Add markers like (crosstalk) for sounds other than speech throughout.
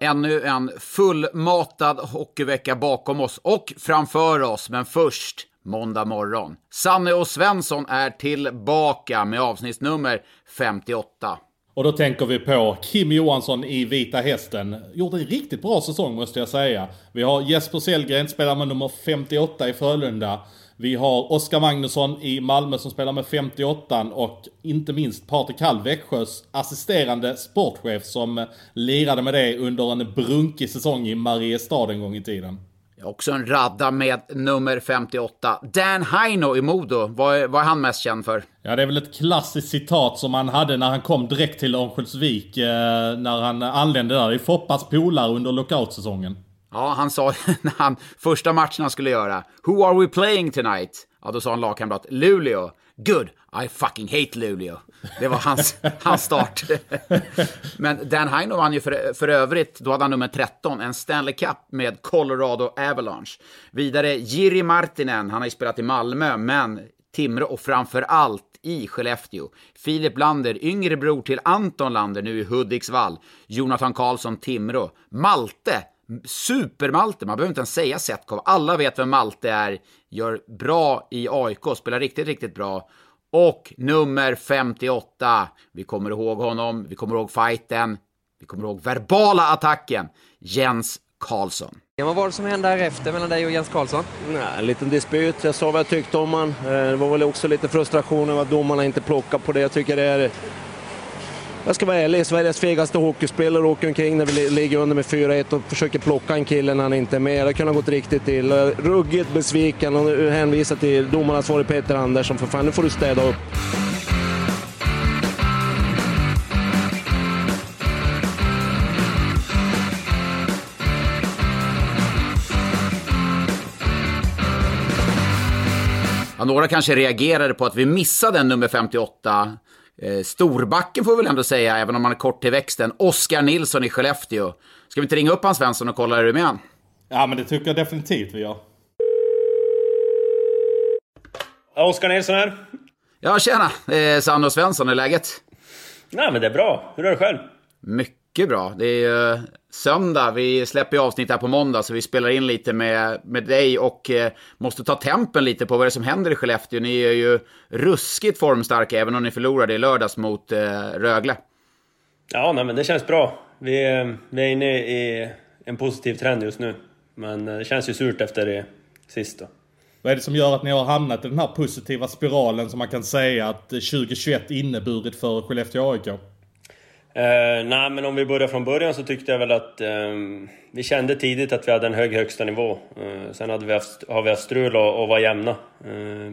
Ännu en fullmatad hockeyvecka bakom oss och framför oss, men först måndag morgon. Sanne och Svensson är tillbaka med avsnittsnummer 58. Och då tänker vi på Kim Johansson i Vita Hästen. Gjort en riktigt bra säsong måste jag säga. Vi har Jesper Sellgren, spelar med nummer 58 i Frölunda. Vi har Oskar Magnusson i Malmö som spelar med 58 och inte minst Patrik Hall, Växjös assisterande sportchef som lirade med det under en brunkig säsong i Mariestad en gång i tiden. Också en radda med nummer 58. Dan Heino i Modo, vad är, vad är han mest känd för? Ja, det är väl ett klassiskt citat som han hade när han kom direkt till Örnsköldsvik eh, när han anlände där. Det är Foppas polare under lockoutsäsongen. Ja, han sa (laughs) när han, första matchen han skulle göra, Who are we playing tonight? Ja, då sa han lagkamrat Luleå. Good, I fucking hate Luleå. Det var hans, (laughs) hans start. (laughs) Men Dan Heino vann ju för, för övrigt, då hade han nummer 13, en Stanley Cup med Colorado Avalanche. Vidare Jiri Martinen, han har ju spelat i Malmö, men Timrå och framför allt i Skellefteå. Filip Lander, yngre bror till Anton Lander, nu i Hudiksvall. Jonathan Karlsson, Timrå. Malte, Super-Malte, man behöver inte ens säga Setkov. Alla vet vem Malte är. Gör bra i AIK, spelar riktigt, riktigt bra. Och nummer 58, vi kommer ihåg honom, vi kommer ihåg fighten, vi kommer ihåg verbala attacken, Jens Karlsson. Vad var det som hände därefter mellan dig och Jens Karlsson? Nej, en liten dispyt. Jag sa vad jag tyckte om han. Eh, Det var väl också lite frustration över att domarna inte plockar på det. Jag tycker det är... Jag ska vara ärlig, Sveriges fegaste hockeyspelare åker omkring när vi ligger under med 4-1 och försöker plocka en kille när han inte är med. Det kunde ha gått riktigt illa. Ruggigt besviken och hänvisar till domaransvarig Peter Andersson. För fan, nu får du städa upp. Några kanske reagerade på att vi missade en nummer 58. Eh, Storbacken får vi väl ändå säga, även om han är kort till växten. Oskar Nilsson i Skellefteå. Ska vi inte ringa upp han Svensson och kolla hur det är med han? Ja, men det tycker jag definitivt vi gör. Oskar Nilsson här. Ja, tjena! Eh, Sanne och Svensson, hur är läget? Nej men det är bra. Hur är det själv? Mycket bra. Det är ju söndag. Vi släpper ju avsnitt här på måndag, så vi spelar in lite med, med dig och eh, måste ta tempen lite på vad det är som händer i Skellefteå. Ni är ju ruskigt formstarka, även om ni förlorade i lördags mot eh, Rögle. Ja, nej, men det känns bra. Vi, är- vi är inne i en positiv trend just nu. Men eh, det känns ju surt efter det sist då. Vad är det som gör att ni har hamnat i den här positiva spiralen som man kan säga att 2021 inneburit för Skellefteå AIK? Eh, nej, men om vi börjar från början så tyckte jag väl att eh, vi kände tidigt att vi hade en hög högsta nivå. Eh, sen hade vi haft, har vi haft strul och, och var jämna. Eh,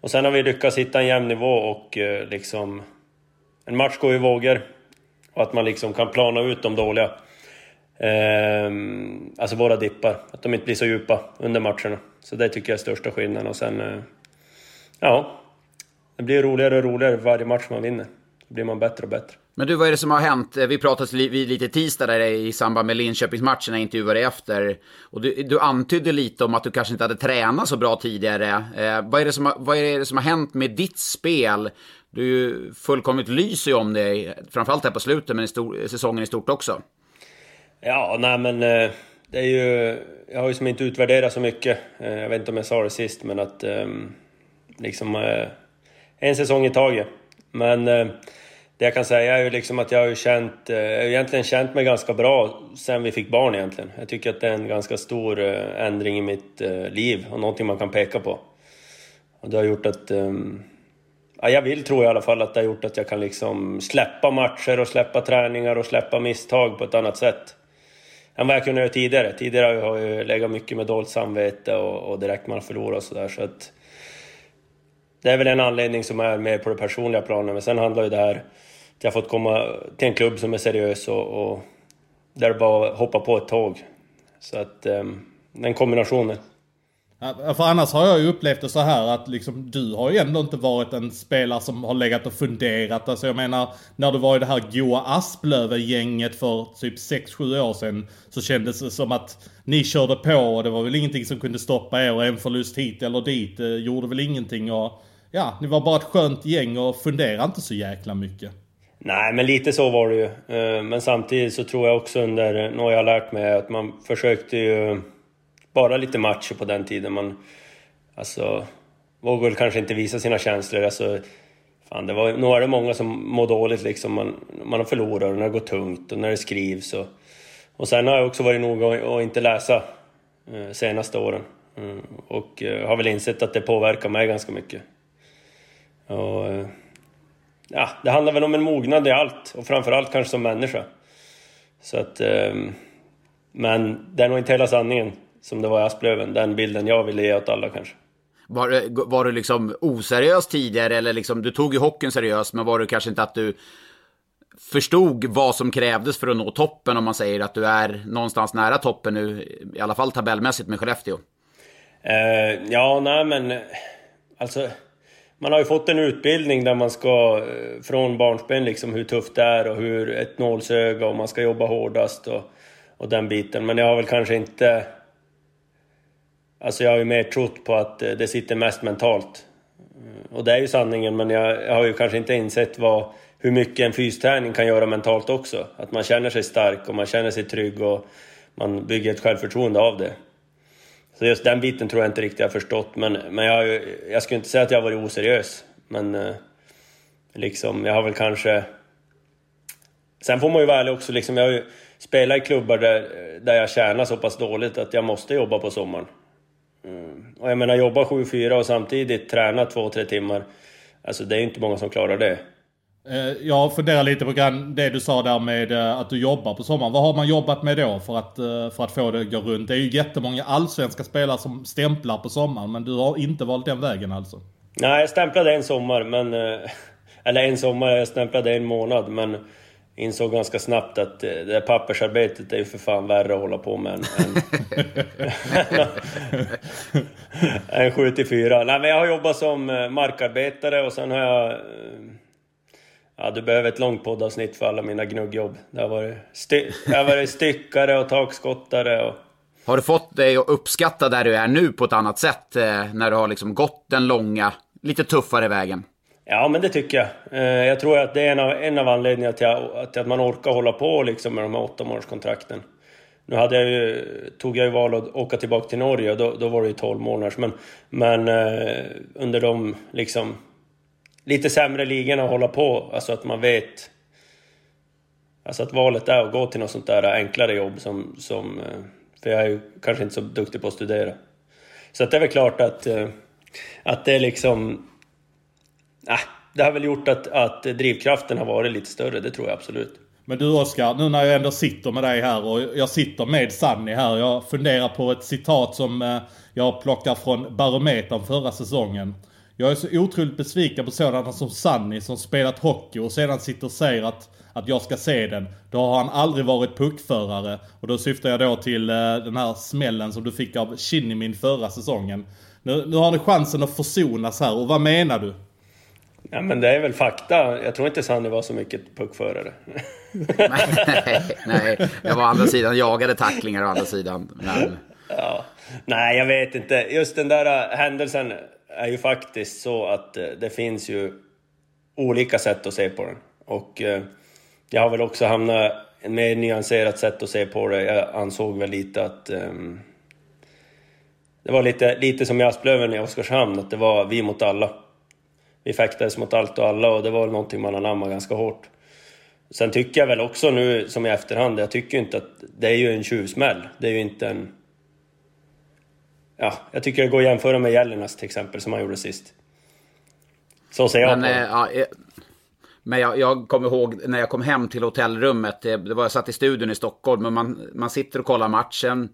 och sen har vi lyckats hitta en jämn nivå och eh, liksom... En match går i vågor. Och att man liksom kan plana ut de dåliga. Ehm, alltså våra dippar. Att de inte blir så djupa under matcherna. Så det tycker jag är största skillnaden. Och sen... Eh, ja. Det blir roligare och roligare varje match man vinner. Då blir man bättre och bättre. Men du, vad är det som har hänt? Eh, vi pratade vid lite tisdag där i samband med Linköpingsmatchen, jag intervjuade dig efter. Och du, du antydde lite om att du kanske inte hade tränat så bra tidigare. Eh, vad, är det som har, vad är det som har hänt med ditt spel? Du är ju fullkomligt lyser ju om dig, framförallt här på slutet, men i stor, säsongen i stort också. Ja, nej men eh, det är ju... Jag har ju som inte utvärderat så mycket. Eh, jag vet inte om jag sa det sist, men att ehm, liksom en säsong i taget. Men det jag kan säga är ju liksom att jag har ju känt, eh, egentligen känt mig ganska bra sen vi fick barn egentligen. Jag tycker att det är en ganska stor eh, ändring i mitt eh, liv och någonting man kan peka på. Och det har gjort att... Ehm, ja, jag vill tro i alla fall att det har gjort att jag kan liksom släppa matcher och släppa träningar och släppa misstag på ett annat sätt. Än vad jag kunde göra tidigare. Tidigare har jag ju legat mycket med dåligt samvete och, och direkt man förlorar och sådär. Så att det är väl en anledning som är mer på det personliga planet. Men sen handlar ju det här att jag fått komma till en klubb som är seriös och, och där det bara hoppa på ett tåg. Så att ehm, den kombinationen. Ja, för annars har jag ju upplevt det så här att liksom, du har ju ändå inte varit en spelare som har legat och funderat. Alltså jag menar, när du var i det här goa Asplöven-gänget för typ 6-7 år sedan så kändes det som att ni körde på och det var väl ingenting som kunde stoppa er och en förlust hit eller dit eh, gjorde väl ingenting och ja, ni var bara ett skönt gäng och funderade inte så jäkla mycket. Nej, men lite så var det ju. Eh, men samtidigt så tror jag också under, jag har lärt mig att man försökte ju bara lite matcher på den tiden. Man alltså, vågade kanske inte visa sina känslor. Alltså, fan, det var, nog är det många som mår dåligt liksom. Man, man har förlorat och när det går tungt och när det skrivs. Och, och sen har jag också varit noga att inte läsa eh, senaste åren. Mm, och eh, har väl insett att det påverkar mig ganska mycket. Och, eh, ja, det handlar väl om en mognad i allt och framförallt kanske som människa. Så att... Eh, men det är nog inte hela sanningen som det var i Asplöven. Den bilden jag ville ge åt alla kanske. Var, var du liksom oseriös tidigare eller liksom, du tog ju hockeyn seriöst men var du kanske inte att du förstod vad som krävdes för att nå toppen om man säger att du är någonstans nära toppen nu, i alla fall tabellmässigt med Skellefteå? Eh, ja, nej men alltså man har ju fått en utbildning där man ska eh, från barnsben liksom hur tufft det är och hur ett nålsöga och man ska jobba hårdast och, och den biten. Men jag har väl kanske inte Alltså jag har ju mer trott på att eh, det sitter mest mentalt. Mm, och det är ju sanningen, men jag, jag har ju kanske inte insett vad, hur mycket en fysträning kan göra mentalt också. Att man känner sig stark och man känner sig trygg och man bygger ett självförtroende av det. Så just den biten tror jag inte riktigt jag har förstått, men, men jag, jag skulle inte säga att jag har varit oseriös. Men eh, liksom, jag har väl kanske... Sen får man ju vara ärlig också, liksom, jag har ju spelat i klubbar där, där jag tjänar så pass dåligt att jag måste jobba på sommaren. Mm. Och jag menar jobba 7-4 och samtidigt träna 2-3 timmar. Alltså det är ju inte många som klarar det. Eh, jag funderar lite på det du sa där med eh, att du jobbar på sommaren. Vad har man jobbat med då för att, eh, för att få det att gå runt? Det är ju jättemånga allsvenska spelare som stämplar på sommaren, men du har inte valt den vägen alltså? Nej, jag stämplade en sommar, men... (laughs) Eller en sommar, jag stämplade en månad, men insåg ganska snabbt att det där pappersarbetet är ju för fan värre att hålla på med än, än, (laughs) (laughs) än 74. Nej men jag har jobbat som markarbetare och sen har jag... Ja, du behöver ett långt poddavsnitt för alla mina gnuggjobb. Det har varit, sty jag har varit styckare och takskottare och... Har du fått dig att uppskatta där du är nu på ett annat sätt? Eh, när du har liksom gått den långa, lite tuffare vägen? Ja, men det tycker jag. Eh, jag tror att det är en av, en av anledningarna till att, att man orkar hålla på liksom med de här åtta månadskontrakten. Nu hade jag ju, tog jag ju val att åka tillbaka till Norge och då, då var det ju 12 månaders. Men, men eh, under de liksom lite sämre ligorna att hålla på, alltså att man vet... Alltså att valet är att gå till något sånt där enklare jobb som... som eh, för jag är ju kanske inte så duktig på att studera. Så att det är väl klart att, eh, att det är liksom Äh, det har väl gjort att, att drivkraften har varit lite större, det tror jag absolut. Men du Oskar, nu när jag ändå sitter med dig här och jag sitter med Sanni här. Jag funderar på ett citat som eh, jag plockar från Barometern förra säsongen. Jag är så otroligt besviken på sådana som Sanni som spelat hockey och sedan sitter och säger att, att jag ska se den. Då har han aldrig varit puckförare. Och då syftar jag då till eh, den här smällen som du fick av Shinnimin förra säsongen. Nu, nu har ni chansen att försonas här och vad menar du? Ja men det är väl fakta. Jag tror inte Sanny var så mycket puckförare. nej, (laughs) nej, jag var å andra sidan jagade tacklingar å andra sidan. Men... Ja. Nej, jag vet inte. Just den där äh, händelsen är ju faktiskt så att eh, det finns ju olika sätt att se på den. Och eh, jag har väl också hamnat ett mer nyanserat sätt att se på det. Jag ansåg väl lite att um, det var lite, lite som i Asplöven i Oskarshamn, att det var vi mot alla vi fäktades mot allt och alla och det var någonting man anammade ganska hårt. Sen tycker jag väl också nu, som i efterhand, jag tycker inte att... Det är ju en tjuvsmäll. Det är ju inte en... Ja, jag tycker det går att jämföra med Gällinas till exempel, som han gjorde sist. Så ser jag men, på det. Ja, eh, men jag, jag kommer ihåg när jag kom hem till hotellrummet, det, det var jag satt i studion i Stockholm, men man, man sitter och kollar matchen.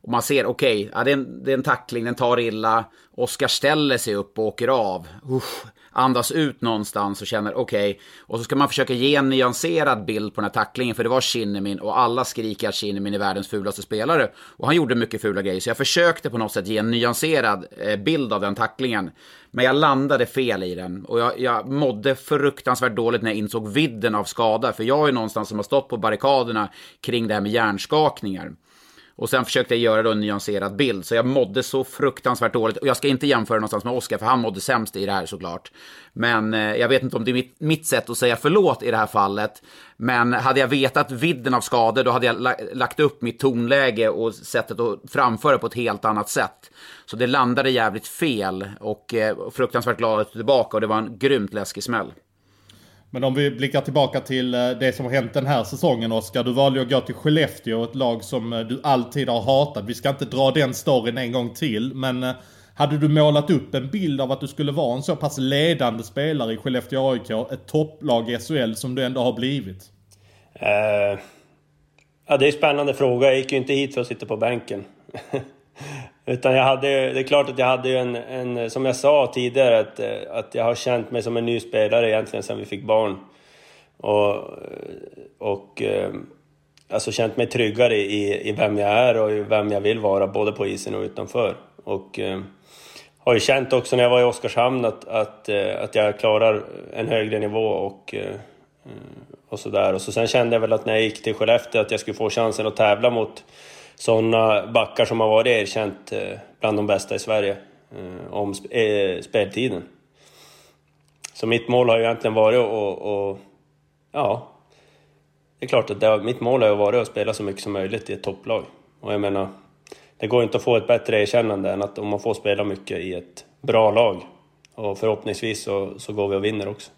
Och man ser, okej, okay, ja, det, det, är en tackling, den tar illa. Oskar ställer sig upp och åker av. Uff, andas ut någonstans och känner okej. Okay. Och så ska man försöka ge en nyanserad bild på den här tacklingen, för det var Kinnemin och alla skriker att Kinnemin är världens fulaste spelare. Och han gjorde mycket fula grejer, så jag försökte på något sätt ge en nyanserad eh, bild av den tacklingen. Men jag landade fel i den och jag, jag mådde fruktansvärt dåligt när jag insåg vidden av skada. För jag är någonstans som har stått på barrikaderna kring det här med hjärnskakningar. Och sen försökte jag göra då en nyanserad bild, så jag mådde så fruktansvärt dåligt. Och jag ska inte jämföra någonstans med Oscar, för han mådde sämst i det här såklart. Men eh, jag vet inte om det är mitt, mitt, sätt att säga förlåt i det här fallet. Men hade jag vetat vidden av skador, då hade jag la, lagt upp mitt tonläge och sättet att framföra på ett helt annat sätt. Så det landade jävligt fel och eh, fruktansvärt glad att tillbaka och det var en grymt läskig smäll. Men om vi blickar tillbaka till eh, det som har hänt den här säsongen Oskar. Du valde att gå till Skellefteå, ett lag som eh, du alltid har hatat. Vi ska inte dra den storyn en gång till, men eh, hade du målat upp en bild av att du skulle vara en så pass ledande spelare i Skellefteå AIK, ett topplag i SHL som du ändå har blivit? Uh, ja, det är en spännande fråga. Jag gick ju inte hit för att sitta på bänken. (laughs) Utan jag hade, det är klart att jag hade en, en, som jag sa tidigare, att, eh, att jag har känt mig som en ny spelare egentligen sedan vi fick barn. Och, och eh, alltså känt mig tryggare i, i vem jag är och vem jag vill vara, både på isen och utanför. Och eh, har ju känt också när jag var i Oskarshamn att, att, att jag klarar en högre nivå och, och sådär. Och så sen kände jag väl att när jag gick till Skellefteå att jag skulle få chansen att tävla mot sådana backar som har varit erkänt eh, bland de bästa i Sverige eh, om eh, speltiden. Så mitt mål har ju egentligen varit att... Ja, det är klart att det, mitt mål har varit att spela så mycket som möjligt i ett topplag. Och jag menar, det går inte att få ett bättre erkännande än att om man får spela mycket i ett bra lag. Och förhoppningsvis så, så går vi och vinner också.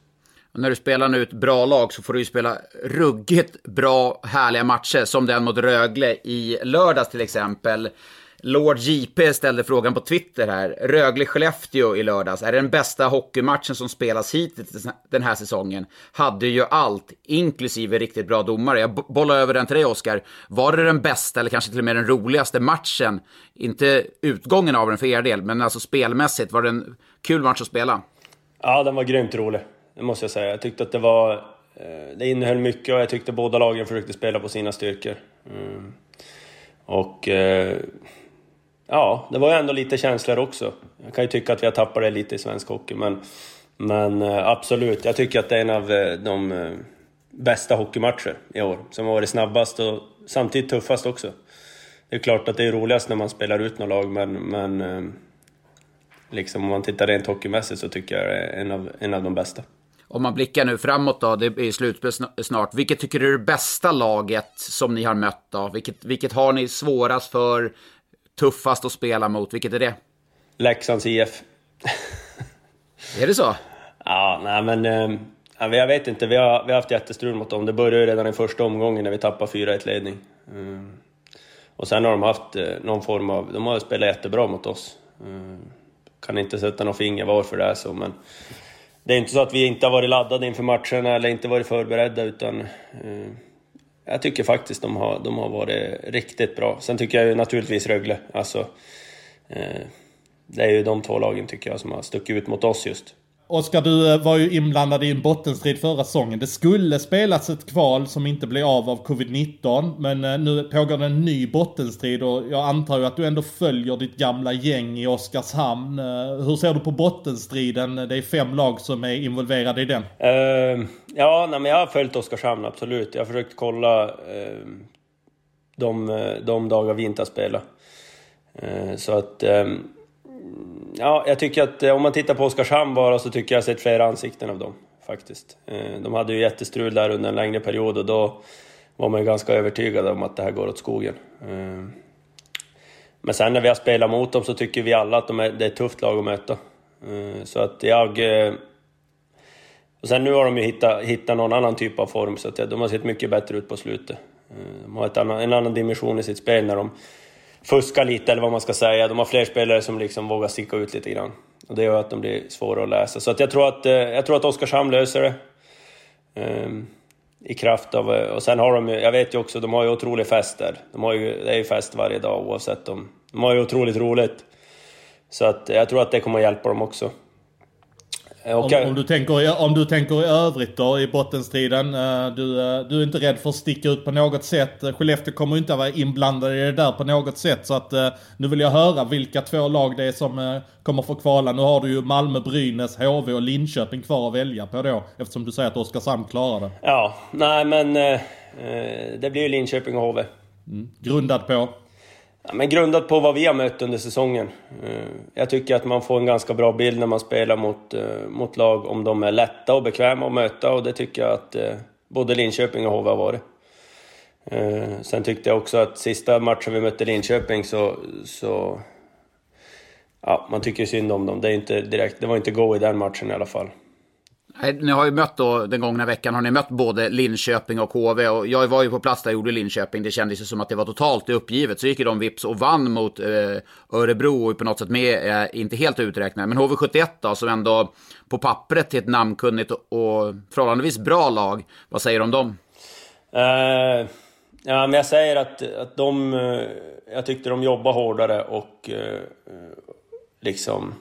Och när du spelar nu ett bra lag så får du ju spela ruggigt bra, härliga matcher. Som den mot Rögle i lördags till exempel. Lord JP ställde frågan på Twitter här. Rögle-Skellefteå i lördags. Är det den bästa hockeymatchen som spelas hittills den här säsongen? Hade ju allt, inklusive riktigt bra domare. Jag bollar över den till dig, Oskar. Var det den bästa, eller kanske till och med den roligaste matchen? Inte utgången av den för er del, men alltså spelmässigt. Var det en kul match att spela? Ja, den var grymt rolig. Det måste jag säga. Jag tyckte att det var... Eh, det innehöll mycket och jag tyckte båda lagen försökte spela på sina styrkor. Mm. Och... Eh, ja, det var ju ändå lite känslor också. Jag kan ju tycka att vi har tappat det lite i svensk hockey, men... Men eh, absolut, jag tycker att det är en av de bästa hockeymatcher i år. Som har varit snabbast och samtidigt tuffast också. Det är klart att det är roligast när man spelar ut något lag, men... men liksom om man tittar rent hockeymässigt så tycker jag det är en av, en av de bästa. Om man blickar nu framåt då, det är slutspel snart. Vilket tycker du är det bästa laget som ni har mött då? Vilket, vilket har ni svårast för, tuffast att spela mot? Vilket är det? Leksands IF. är det så? Ja, nej men... Eh, jag vet inte, vi har, vi har haft jättestrul mot dem. Det började redan i första omgången när vi tappade 4-1 ledning. Mm. Och sen har de haft eh, någon form av... De har spelat jättebra mot oss. Mm. Kan inte sätta något finger varför det är så, men det är inte så att vi inte har varit laddade inför matcherna eller inte varit förberedda utan eh, jag tycker faktiskt de har, de har varit riktigt bra. Sen tycker jag ju naturligtvis Rögle, alltså eh, det är ju de två lagen tycker jag som har stuckit ut mot oss just. Oskar, du eh, var ju inblandad i en bottenstrid förra säsongen. Det skulle spelas ett kval som inte blev av av covid-19. Men eh, nu pågår det en ny bottenstrid och jag antar ju att du ändå följer ditt gamla gäng i Oskarshamn. Eh, hur ser du på bottenstriden? Det är fem lag som är involverade i den. Uh, ja, nej, men jag har följt Oskarshamn, absolut. Jag har försökt kolla uh, de, de dagar vi inte har spelat. Uh, så att... Um, ja, jag tycker att eh, om man tittar på Oskarshamn bara så tycker jag jag sett flera ansikten av dem faktiskt. Eh, de hade ju jättestrul där under en längre period och då var man ju ganska övertygad om att det här går åt skogen. Eh, men sen när vi har spelat mot dem så tycker vi alla att de är, det är ett tufft lag att möta. Så att jag... Och sen nu har de ju hittat, hittat någon annan typ av form så att de har sett mycket bättre ut på slutet. De har ett annan, en annan dimension i sitt spel när de fuskar lite, eller vad man ska säga. De har fler spelare som liksom vågar sticka ut lite grann. Och det gör att de blir svåra att läsa. Så att jag tror att, eh, jag tror att Oskarshamn löser det. Um, I kraft av... Eh, och sen har de ju, jag vet ju också, de har ju otrolig fest där. De har ju, det är ju fest varje dag oavsett De, De har ju otroligt roligt. Så att jag tror att det kommer att hjälpa dem också. Okay. Om, om, du tänker, om du tänker i övrigt då i bottenstriden. Eh, du, eh, du är inte rädd för att sticka ut på något sätt. Skellefteå kommer inte att vara inblandade i det där på något sätt. Så att nu vill jag höra vilka två lag det är som kommer få kvala. Nu har du ju Malmö, Brynäs, HV och Linköping kvar att välja på då. Eftersom du säger att Oskarshamn klarar det. Ja, nej men eh, det blir ju Linköping och HV. Mm. Grundat på? Ja, men grundat på vad vi har mött under säsongen. Eh, jag tycker att man får en ganska bra bild när man spelar mot, eh, mot lag om de är lätta och bekväma att möta och det tycker jag att eh, både Linköping och HV har varit. Sen tyckte jag också att sista matchen vi mötte Linköping så... så ja, man tycker synd om dem. Det, är inte direkt, det var inte go i den matchen i alla fall. Ni har ju mött då, den gångna veckan har ni mött både Linköping och HV. Och jag var ju på plats där jag gjorde Linköping. Det kändes ju som att det var totalt uppgivet. Så gick ju de vips och vann mot eh, Örebro och på något sätt med, eh, inte helt uträknade. Men HV71 då, som ändå på pappret till ett namnkunnigt och förhållandevis bra lag. Vad säger du om dem? Uh, ja, men jag säger att, att de... Uh, jag tyckte de jobbade hårdare och uh, liksom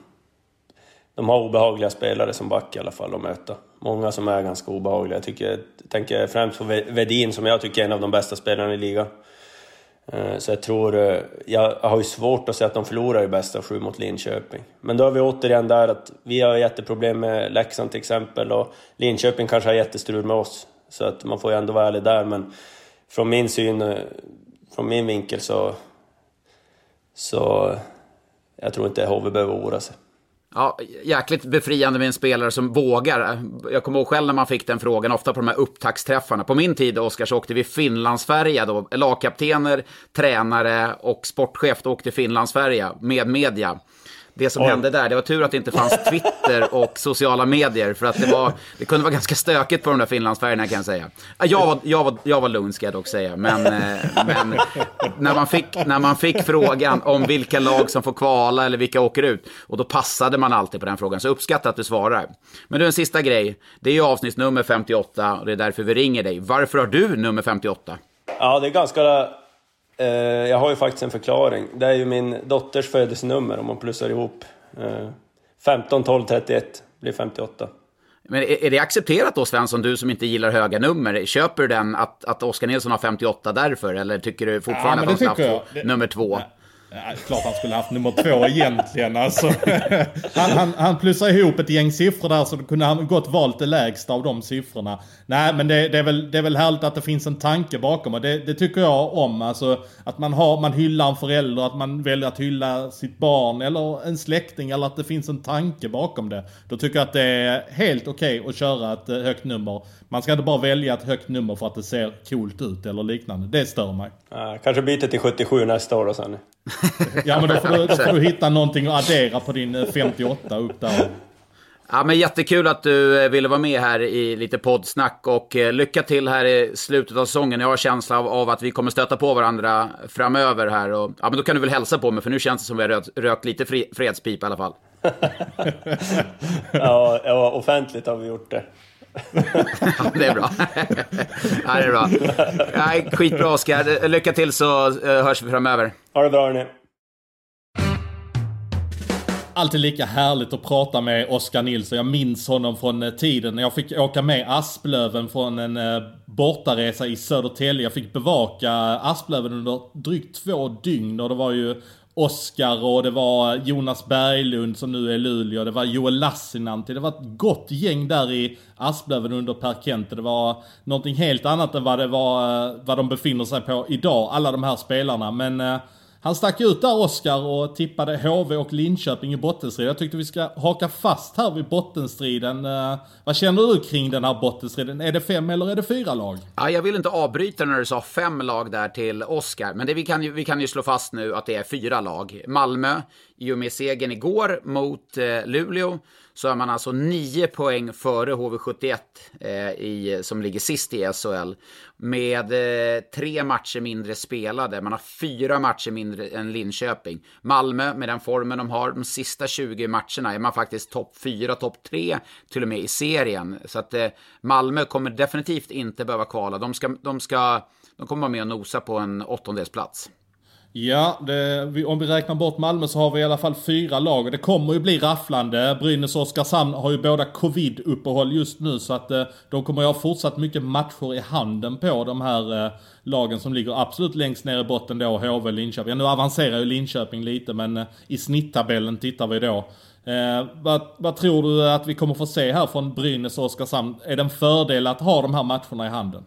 de har obehagliga spelare som back i alla fall att möta. Många som är ganska obehagliga. Jag, tycker, jag tänker främst på Vedin som jag tycker är en av de bästa spelarna i ligan. Eh, så jag tror... Eh, jag har ju svårt att säga att de förlorar i bästa sju mot Linköping. Men då är vi återigen där att vi har jätteproblem med Leksand till exempel och Linköping kanske har jättestrul med oss. Så att man får ju ändå vara ärlig där men från min syn, eh, från min vinkel så... Så... Jag tror inte HV behöver oroa sig. Ja, jäkligt befriande med en spelare som vågar. Jag kommer ihåg själv när man fick den frågan, ofta på de här upptaktsträffarna. På min tid, Oskar, så åkte vi Finlandsfärja då. Lagkaptener, tränare och sportchef då åkte Finlandsfärja med media det som Oj. hände där. Det var tur att det inte fanns (laughs) Twitter och sociala medier. För att det, var, det kunde vara ganska stökigt på de där Finlandsfärgerna kan jag säga. Jag var, jag var, jag var lugn ska jag dock säga. Men, eh, men när, man fick, när man fick frågan om vilka lag som får kvala eller vilka åker ut. Och då passade man alltid på den frågan. Så uppskattar att du svarar. Men du, en sista grej. Det är ju avsnittsnummer 58 och det är därför vi ringer dig. Varför har du nummer 58? Ja, det är ganska Eh, jag har ju faktiskt en förklaring. Det är ju min dotters födelsenummer om man plussar ihop. Eh, 15, 12, 31 blir 58. Men är, det accepterat då, Svensson, du som inte gillar höga nummer? Köper du den att, att Oskar Nilsson har 58 därför? Eller tycker du fortfarande ja, att han ska ha nummer två? Ja. Ja, klart han skulle haft nummer två egentligen. Alltså. (laughs) Han, han, han plussar ihop ett gäng siffror där så då kunde han gott valt det lägsta av de siffrorna. Nej men det, det, är, väl, det är väl härligt att det finns en tanke bakom och det, det, tycker jag om. Alltså att man, har, man hyllar en förälder, att man väljer att hylla sitt barn eller en släkting eller att det finns en tanke bakom det. Då tycker jag att det är helt okej okay att köra ett eh, högt nummer. Man ska inte bara välja ett högt nummer för att det ser coolt ut eller liknande. Det stör mig. Kanske byter till 77 nästa år och sen. (laughs) ja men då får, du, då får du hitta någonting att addera på din 58 upp där. Ja, men jättekul att du eh, ville vara med här i lite poddsnack och eh, lycka till här i slutet av säsongen. Jag har känsla av, av, att vi kommer stöta på varandra framöver här. Och, ja, men då kan du väl hälsa på mig för nu känns det som att vi har rökt, rökt lite fri, fredspip i alla fall. (laughs) ja, ja, offentligt har vi gjort det. Ja, (laughs) det är bra. ja, det är bra. Ja, skitbra Oskar. Lycka till så eh, hörs vi framöver. Ha det bra hörni. Alltid lika härligt att prata med Oskar Nilsson. Jag minns honom från eh, tiden när jag fick åka med Asplöven från en eh, bortaresa i Södertälje. Jag fick bevaka Asplöven under drygt två dygn och det var ju Oskar och det var Jonas Berglund som nu är Luleå. Det var Joel Lassinantti. Det var ett gott gäng där i Asplöven under Per Kente. Det var någonting helt annat än vad det var, eh, vad de befinner sig på idag, alla de här spelarna. Men eh, han stack ut där Oskar och tippade HV och Linköping i bottenstrid. Jag tyckte vi ska haka fast här vid bottenstriden. Uh, vad känner du kring den här bottenstriden? Är det fem eller är det fyra lag? Ja, jag vill inte avbryta när du sa fem lag där till Oskar. Men det, vi, kan ju, vi kan ju slå fast nu att det är fyra lag. Malmö, i och med segern igår mot eh, Luleå så är man alltså nio poäng före HV71 eh, i, som ligger sist i SHL. Med eh, tre matcher mindre spelade. Man har fyra matcher mindre än Linköping. Malmö, med den formen de har, de sista 20 matcherna är man faktiskt topp fyra, topp tre till och med i serien. Så att eh, Malmö kommer definitivt inte behöva kvala. De, ska, de, ska, de kommer vara med och nosa på en åttondelsplats. Ja, det, om vi räknar bort Malmö så har vi i alla fall fyra lag och det kommer ju bli rafflande. Brynäs och Oskarshamn har ju båda covid-uppehåll just nu så att eh, de kommer ju ha fortsatt mycket matcher i handen på de här eh, lagen som ligger absolut längst ner i botten då, HV, Linköping. Ja, nu avancerar ju Linköping lite men eh, i snitttabellen tittar vi då. Eh, vad, vad tror du att vi kommer få se här från Brynäs och Oskarshamn? Är det en fördel att ha de här matcherna i handen?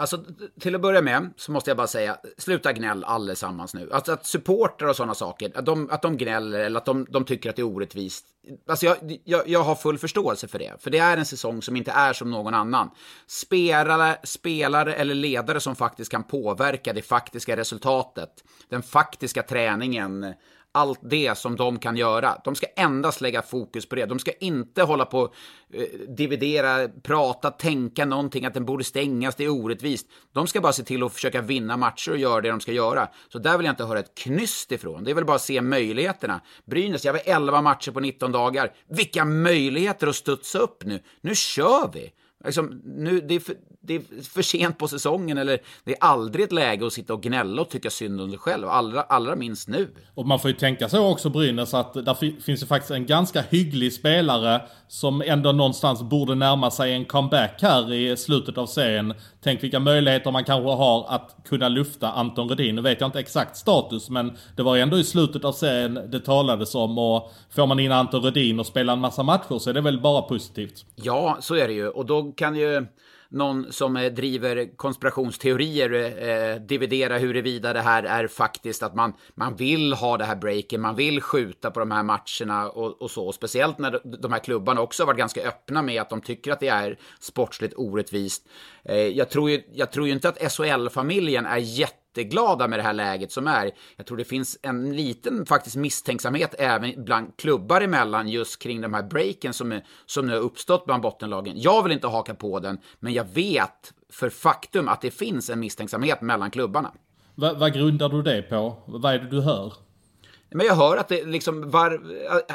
Alltså, till att börja med så måste jag bara säga, sluta gnäll allesammans nu. Alltså att supporter och sådana saker, att de, att de gnäller eller att de, de tycker att det är orättvist. Alltså jag, jag, jag har full förståelse för det, för det är en säsong som inte är som någon annan. Spelare, spelare eller ledare som faktiskt kan påverka det faktiska resultatet, den faktiska träningen, allt det som de kan göra. De ska endast lägga fokus på det. De ska inte hålla på eh, dividera, prata, tänka någonting att den borde stängas, det är orättvist. De ska bara se till att försöka vinna matcher och göra det de ska göra. Så där vill jag inte höra ett knyst ifrån. Det är väl bara att se möjligheterna. Brynäs, jag har 11 matcher på 19 dagar. Vilka möjligheter att studsa upp nu. Nu kör vi! Liksom, nu, det, är för, det är för sent på säsongen, eller det är aldrig ett läge att sitta och gnälla och tycka synd om sig själv. Allra, allra minst nu. Och man får ju tänka så också Brynäs att där finns ju faktiskt en ganska hygglig spelare som ändå någonstans borde närma sig en comeback här i slutet av serien. Tänk vilka möjligheter man kanske har att kunna lufta Anton Rudin. Nu vet jag inte exakt status, men det var ändå i slutet av serien det talades om och får man in Anton Rudin och spelar en massa matcher så är det väl bara positivt. Ja, så är det ju. Och då kan ju någon som eh, driver konspirationsteorier eh, eh, dividera huruvida det här är faktiskt att man, man vill ha det här breaken, man vill skjuta på de här matcherna och, och så. Speciellt när de här klubbarna också har varit ganska öppna med att de tycker att det är sportsligt orättvist. Eh, jag, tror ju, jag tror ju inte att SHL-familjen är jätte jätteglada med det här läget som är. Jag tror det finns en liten faktiskt misstänksamhet även bland klubbar emellan just kring de här breaken som, som nu har uppstått bland bottenlagen. Jag vill inte haka på den, men jag vet för faktum att det finns en misstänksamhet mellan klubbarna. Va, vad grundar du det på? Vad är det du hör? Men jag hör att det liksom, var,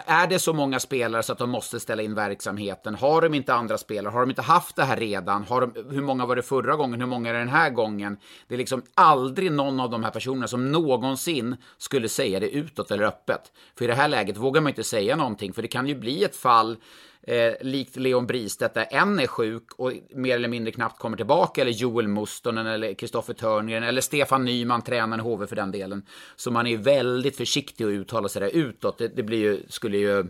är det så många spelare så att de måste ställa in verksamheten? Har de inte andra spelare? Har de inte haft det här redan? Har de, hur många var det förra gången? Hur många är det den här gången? Det är liksom aldrig någon av de här personerna som någonsin skulle säga det utåt eller öppet. För i det här läget vågar man inte säga någonting, för det kan ju bli ett fall eh, likt Leon Bristedt där en är sjuk och mer eller mindre knappt kommer tillbaka, eller Joel Mustonen eller Kristoffer Törngren eller Stefan Nyman, tränaren i HV för den delen. Så man är väldigt försiktig att uttala sig där utåt. Det, det blir ju, skulle ju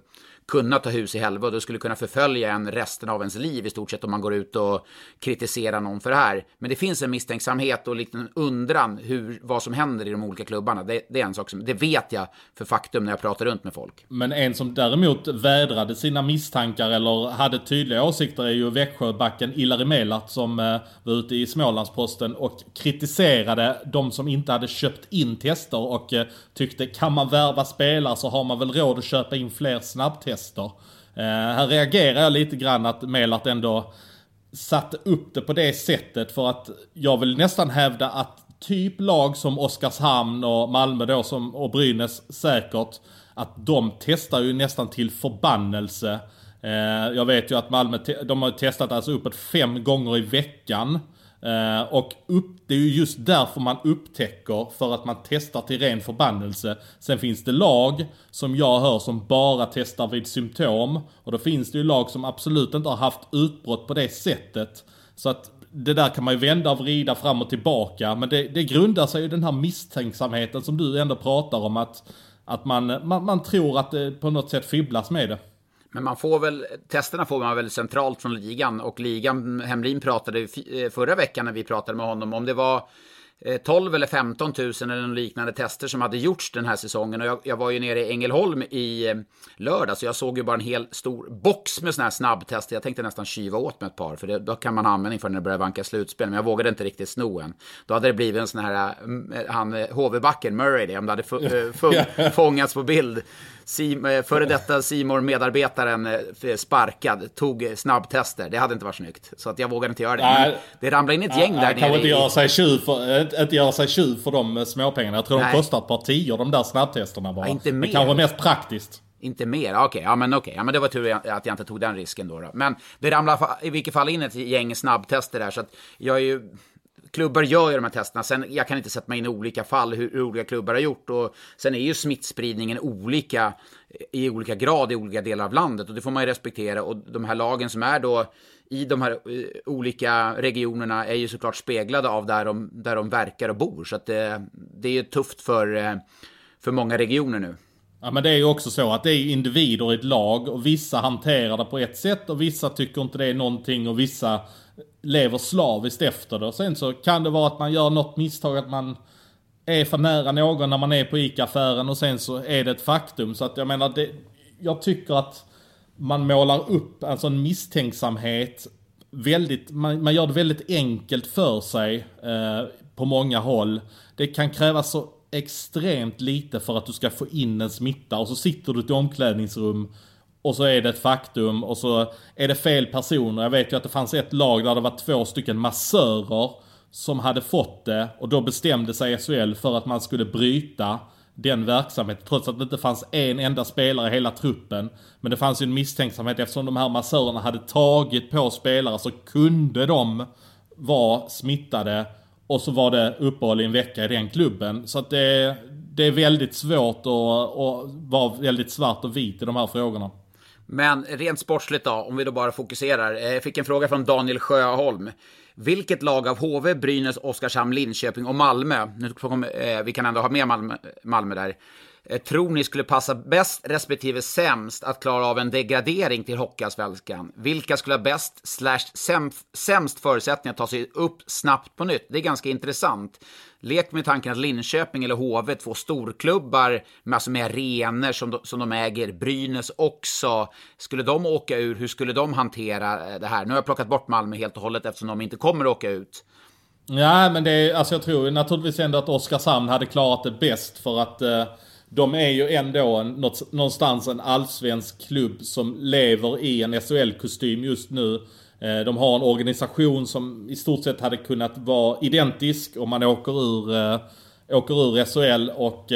kunna ta hus i helvete och det skulle kunna förfölja en resten av ens liv i stort sett om man går ut och kritiserar någon för det här. Men det finns en misstänksamhet och lite en undran hur, vad som händer i de olika klubbarna. Det, det, är en sak som, det vet jag för faktum när jag pratar runt med folk. Men en som däremot vädrade sina misstankar eller hade tydliga åsikter är ju Växjöbacken Ilari Melat som eh, var ute i Smålandsposten och kritiserade de som inte hade köpt in tester och eh, tyckte kan man värva spelare så har man väl råd att köpa in fler snabbtester tester. Eh, här reagerar jag lite grann att Melart ändå satte upp det på det sättet för att jag vill nästan hävda att typ lag som Oskarshamn och Malmö då som, och Brynäs säkert, att de testar ju nästan till förbannelse. Eh, jag vet ju att Malmö, de har testat alltså uppåt fem gånger i veckan. Uh, och upp, det är ju just därför man upptäcker, för att man testar till ren förbannelse. Sen finns det lag, som jag hör, som bara testar vid symptom. Och då finns det ju lag som absolut inte har haft utbrott på det sättet. Så att det där kan man ju vända och vrida fram och tillbaka. Men det, det grundar sig i den här misstänksamheten som du ändå pratar om. Att, att man, man, man tror att det på något sätt fibblas med det. Men man får väl, testerna får man väl centralt från ligan och ligan, Hemlin pratade eh, förra veckan när vi pratade med honom om det var 12 eh, eller 15 000 eller liknande tester som hade gjorts den här säsongen. Och jag, jag var ju nere i Ängelholm i eh, lördag, så jag såg ju bara en hel stor box med sådana här snabbtester. Jag tänkte nästan kyva åt med ett par, för det, då kan man ha användning för när det börjar vanka slutspel. Men jag vågade inte riktigt sno en. Då hade det blivit en sån här, han HV-backen, Murray, det, om det hade (laughs) fångats på bild före detta simor medarbetaren eh, sparkad, tog snabbtester. Det hade inte varit snyggt. Så att jag vågade inte göra det. Men det ramlade in ett gäng där nere. Kanske inte göra sig tjuv för, inte göra sig tjuv för de småpengarna. Jag tror Nej. de kostar ett par tio de där snabbtesterna bara. Ja, inte mer. Men kanske mest praktiskt. Inte mer? Okej, okay, ja men okej. Okay. Ja men det var tur att jag inte tog den risken då. då. Men det ramlade i vilket fall in ett gäng snabbtester där så att jag är ju klubbar gör ju de här testerna. Sen, jag kan inte sätta mig in i olika fall hur, hur olika klubbar har gjort. Och sen är ju smittspridningen olika eh, i olika grad i olika delar av landet. Och det får man ju respektera. Och de här lagen som är då i de här eh, olika regionerna är ju såklart speglade av där de, där de verkar och bor. Så att det, det är ju tufft för, för många regioner nu. Ja men det är ju också så att det är individer i ett lag och vissa hanterar det på ett sätt och vissa tycker inte det är någonting och vissa lever slaviskt efter det. Och sen så kan det vara att man gör något misstag att man är för nära någon när man är på ICA-affären och sen så är det ett faktum. Så att jag menar, det, jag tycker att man målar upp en sån misstänksamhet väldigt, man, man gör det väldigt enkelt för sig eh, på många håll. Det kan krävas så extremt lite för att du ska få in en smitta och så sitter du i ett omklädningsrum och så är det ett faktum och så är det fel personer. Jag vet ju att det fanns ett lag där det var två stycken massörer som hade fått det och då bestämde sig SHL för att man skulle bryta den verksamheten trots att det inte fanns en enda spelare i hela truppen. Men det fanns ju en misstänksamhet eftersom de här massörerna hade tagit på spelare så kunde de vara smittade och så var det uppehåll i en vecka i den klubben. Så att det, det är väldigt svårt att, att vara väldigt svart och vit i de här frågorna. Men rent sportsligt då, om vi då bara fokuserar. Jag fick en fråga från Daniel Sjöholm. Vilket lag av HV, Brynäs, Oskarshamn, Linköping och Malmö, nu kommer, eh, vi kan ändå ha med Malmö, Malmö där, Eh, tror ni skulle passa bäst respektive sämst att klara av en degradering till Hockeyallsvenskan? Vilka skulle ha bäst slash sämst förutsättningar att ta sig upp snabbt på nytt? Det är ganska intressant. Lek med tanken att Linköping eller HV, två storklubbar med, alltså med arenor som de, som de äger, Brynäs också. Skulle de åka ur, hur skulle de hantera eh, det här? Nu har jag plockat bort Malmö helt och hållet eftersom de inte kommer att åka ut. Ja, men det är, alltså jag tror naturligtvis ändå att Oskarshamn hade klarat det bäst för att eh de är ju ändå en, någonstans en allsvensk klubb som lever i en SHL-kostym just nu. Eh, de har en organisation som i stort sett hade kunnat vara identisk om man åker ur, eh, åker ur SHL eh, och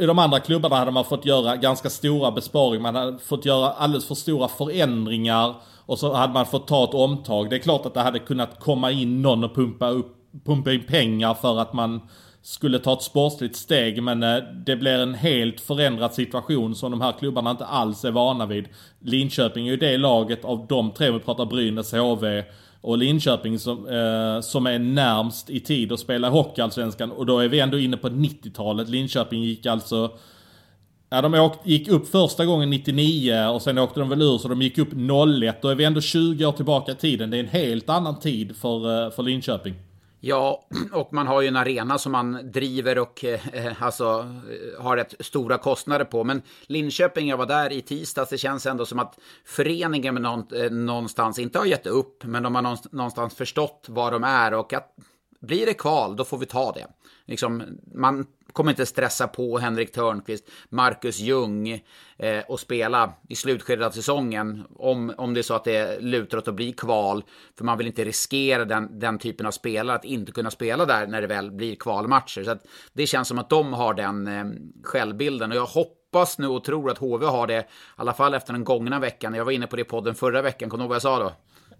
i de andra klubbarna hade man fått göra ganska stora besparingar. Man hade fått göra alldeles för stora förändringar. Och så hade man fått ta ett omtag. Det är klart att det hade kunnat komma in någon och pumpa, upp, pumpa in pengar för att man skulle ta ett sportsligt steg men eh, det blir en helt förändrad situation som de här klubbarna inte alls är vana vid. Linköping är ju det laget av de tre, vi pratar Brynäs, HV och Linköping som, eh, som är närmst i tid att spela Hockeyallsvenskan och då är vi ändå inne på 90-talet. Linköping gick alltså Ja, de åkt, gick upp första gången 99 och sen åkte de väl ur så de gick upp 01. Då är vi ändå 20 år tillbaka i tiden. Det är en helt annan tid för, eh, för Linköping. Ja, (clears throat) och man har ju en arena som man driver och eh, eh alltså eh, har rätt stora kostnader på. Men Linköping, jag var där i tisdags, det känns ändå som att föreningen eh, någonstans inte har gett upp, men de har någonstans förstått vad de är och att blir det kval, då får vi ta det. Liksom, man kommer inte stressa på Henrik Törnqvist, Marcus Ljung eh, och spela i slutskedet av säsongen om, om det är så att det lutar åt att bli kval. För man vill inte riskera den, den typen av spelare att inte kunna spela där när det väl blir kvalmatcher. Så att det känns som att de har den eh, självbilden och jag hoppas nu och tror att HV har det, i alla fall efter den gångna veckan. Jag var inne på det i podden förra veckan, kommer du ihåg vad jag sa då?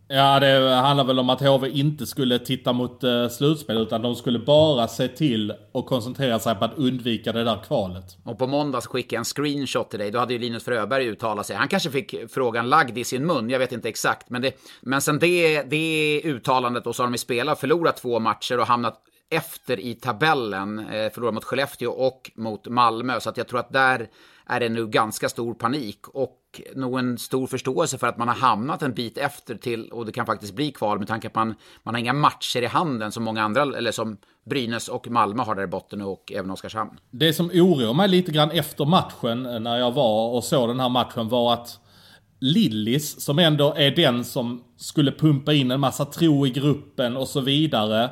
Ja, det handlar väl om att HV inte skulle titta mot eh, slutspel utan de skulle bara se till och koncentrera sig på att undvika det där kvalet. Och på måndags skickade jag en screenshot till dig. Då hade ju Linus Fröberg uttalat sig. Han kanske fick frågan lagd i sin mun, jag vet inte exakt. Men, det, men sen det, det uttalandet och så har de ju spelat, förlorat två matcher och hamnat efter i tabellen. Eh, förlorat mot Skellefteå och mot Malmö. Så att jag tror att där är det nu ganska stor panik och nog en stor förståelse för att man har hamnat en bit efter till, och det kan faktiskt bli kval med tanke på att man, man har inga matcher i handen som många andra, eller som Brynäs och Malmö har där i botten och även Oskarshamn. Det som oroar mig lite grann efter matchen, eh, när jag var och såg den här matchen, var att Lillis, som ändå är den som skulle pumpa in en massa tro i gruppen och så vidare.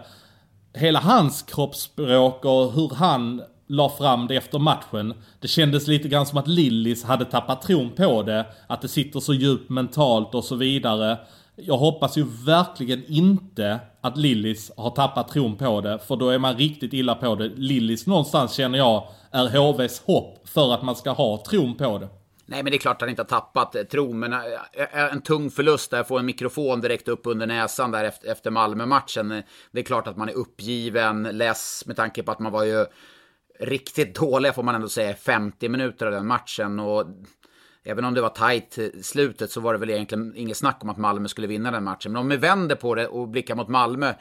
Hela hans kroppsspråk och hur han la fram det efter matchen. Det kändes lite grann som att Lillis hade tappat tron på det. Att det sitter så djupt mentalt och så vidare. Jag hoppas ju verkligen inte att Lillis har tappat tron på det, för då är man riktigt illa på det. Lillis någonstans känner jag är HVs hopp för att man ska ha tron på det. Nej, men det är klart att han inte har tappat eh, tron, men eh, eh, en tung förlust där, få en mikrofon direkt upp under näsan där efter Malmö-matchen. Det är klart att man är uppgiven, less med tanke på att man var ju riktigt dåliga får man ändå säga 50 minuter av den matchen. Och även om det var tajt slutet så var det väl egentligen inget snack om att Malmö skulle vinna den matchen. Men om vi vänder på det och blickar mot Malmö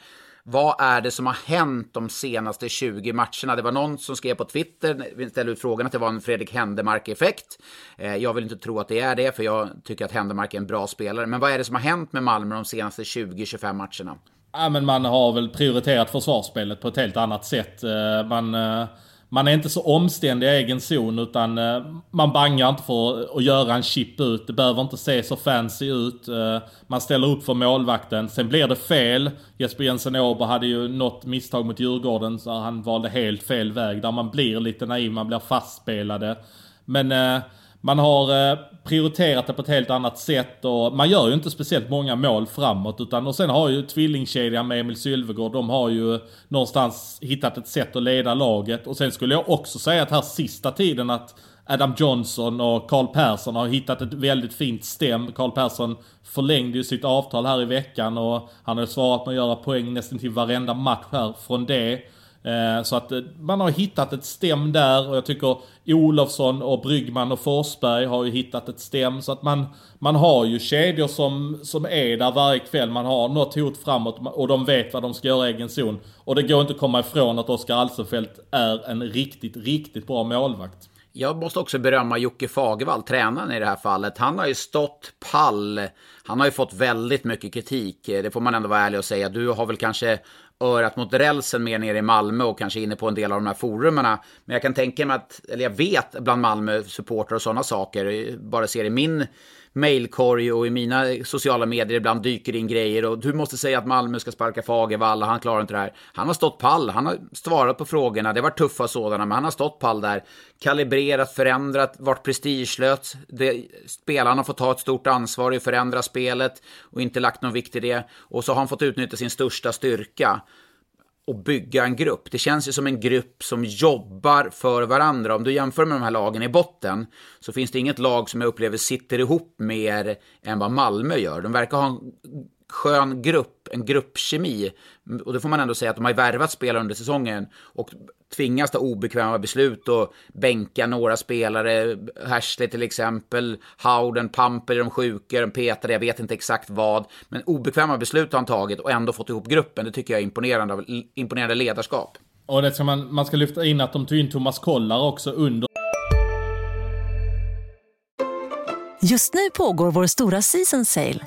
vad är det som har hänt de senaste 20 matcherna? Det var någon som skrev på Twitter, vi ställde ut frågan, att det var en Fredrik Händemark-effekt. Eh, jag vill inte tro att det är det, för jag tycker att Händemark är en bra spelare. Men vad är det som har hänt med Malmö de senaste 20-25 matcherna? Ja, men man har väl prioriterat försvarsspelet på ett helt annat sätt. Eh, man eh, man är inte så omständig i egen zon utan eh, man bangar inte för att göra en chip ut. Det behöver inte se så fancy ut. Eh, man ställer upp för målvakten. Sen blir det fel. Jesper Jensen Åberg hade ju något misstag mot Djurgården så han valde helt fel väg. Där man blir lite naiv, man blir fastspelade. Men eh, man har eh, prioriterat det på ett helt annat sätt och man gör ju inte speciellt många mål framåt utan och sen har ju tvillingkedjan med Emil Sylvegård, de har ju någonstans hittat ett sätt att leda laget och sen skulle jag också säga att här sista tiden att Adam Johnson och Karl Persson har hittat ett väldigt fint stäm. Karl Persson förlängde ju sitt avtal här i veckan och han har svarat med att göra poäng nästan till varenda match här från det. Eh, så att eh, man har hittat ett stäm där och jag tycker Olofsson och Bryggman och Forsberg har ju hittat ett stäm. Så att man, man har ju kedjor som, som är där varje kväll. Man har något hot framåt och de vet vad de ska göra i egen zon. Och det går inte att komma ifrån att Oskar Alsenfelt är en riktigt, riktigt bra målvakt. Jag måste också berömma Jocke Fagervall, tränaren i det här fallet. Han har ju stått pall. Han har ju fått väldigt mycket kritik. Eh, det får man ändå vara ärlig och säga. Du har väl kanske örat mot rälsen mer nere i Malmö och kanske inne på en del av de här forumerna. Men jag kan tänka mig att, eller jag vet bland Malmö supportrar och sådana saker, bara ser i min mailkorg och i mina sociala medier ibland dyker in grejer och du måste säga att Malmö ska sparka Fagervall och han klarar inte det här. Han har stått pall, han har svarat på frågorna, det var tuffa sådana, men han har stått pall där. Kalibrerat, förändrat, varit prestigelös. Spelarna har fått ta ett stort ansvar i att förändra spelet och inte lagt någon vikt i det. Och så har han fått utnyttja sin största styrka och bygga en grupp. Det känns ju som en grupp som jobbar för varandra. Om du jämför med de här lagen i botten så finns det inget lag som jag upplever sitter ihop mer än vad Malmö gör. De verkar ha en skön grupp, en gruppkemi. Och det får man ändå säga att de har värvat spelare under säsongen och tvingas ta obekväma beslut och bänka några spelare. Hashley till exempel, Howden, Pamper, de sjuka, de petade, jag vet inte exakt vad. Men obekväma beslut har han tagit och ändå fått ihop gruppen. Det tycker jag är imponerande, imponerande ledarskap. Och det ska man, man ska lyfta in att de tog in Thomas Kollar också under Just nu pågår vår stora season sale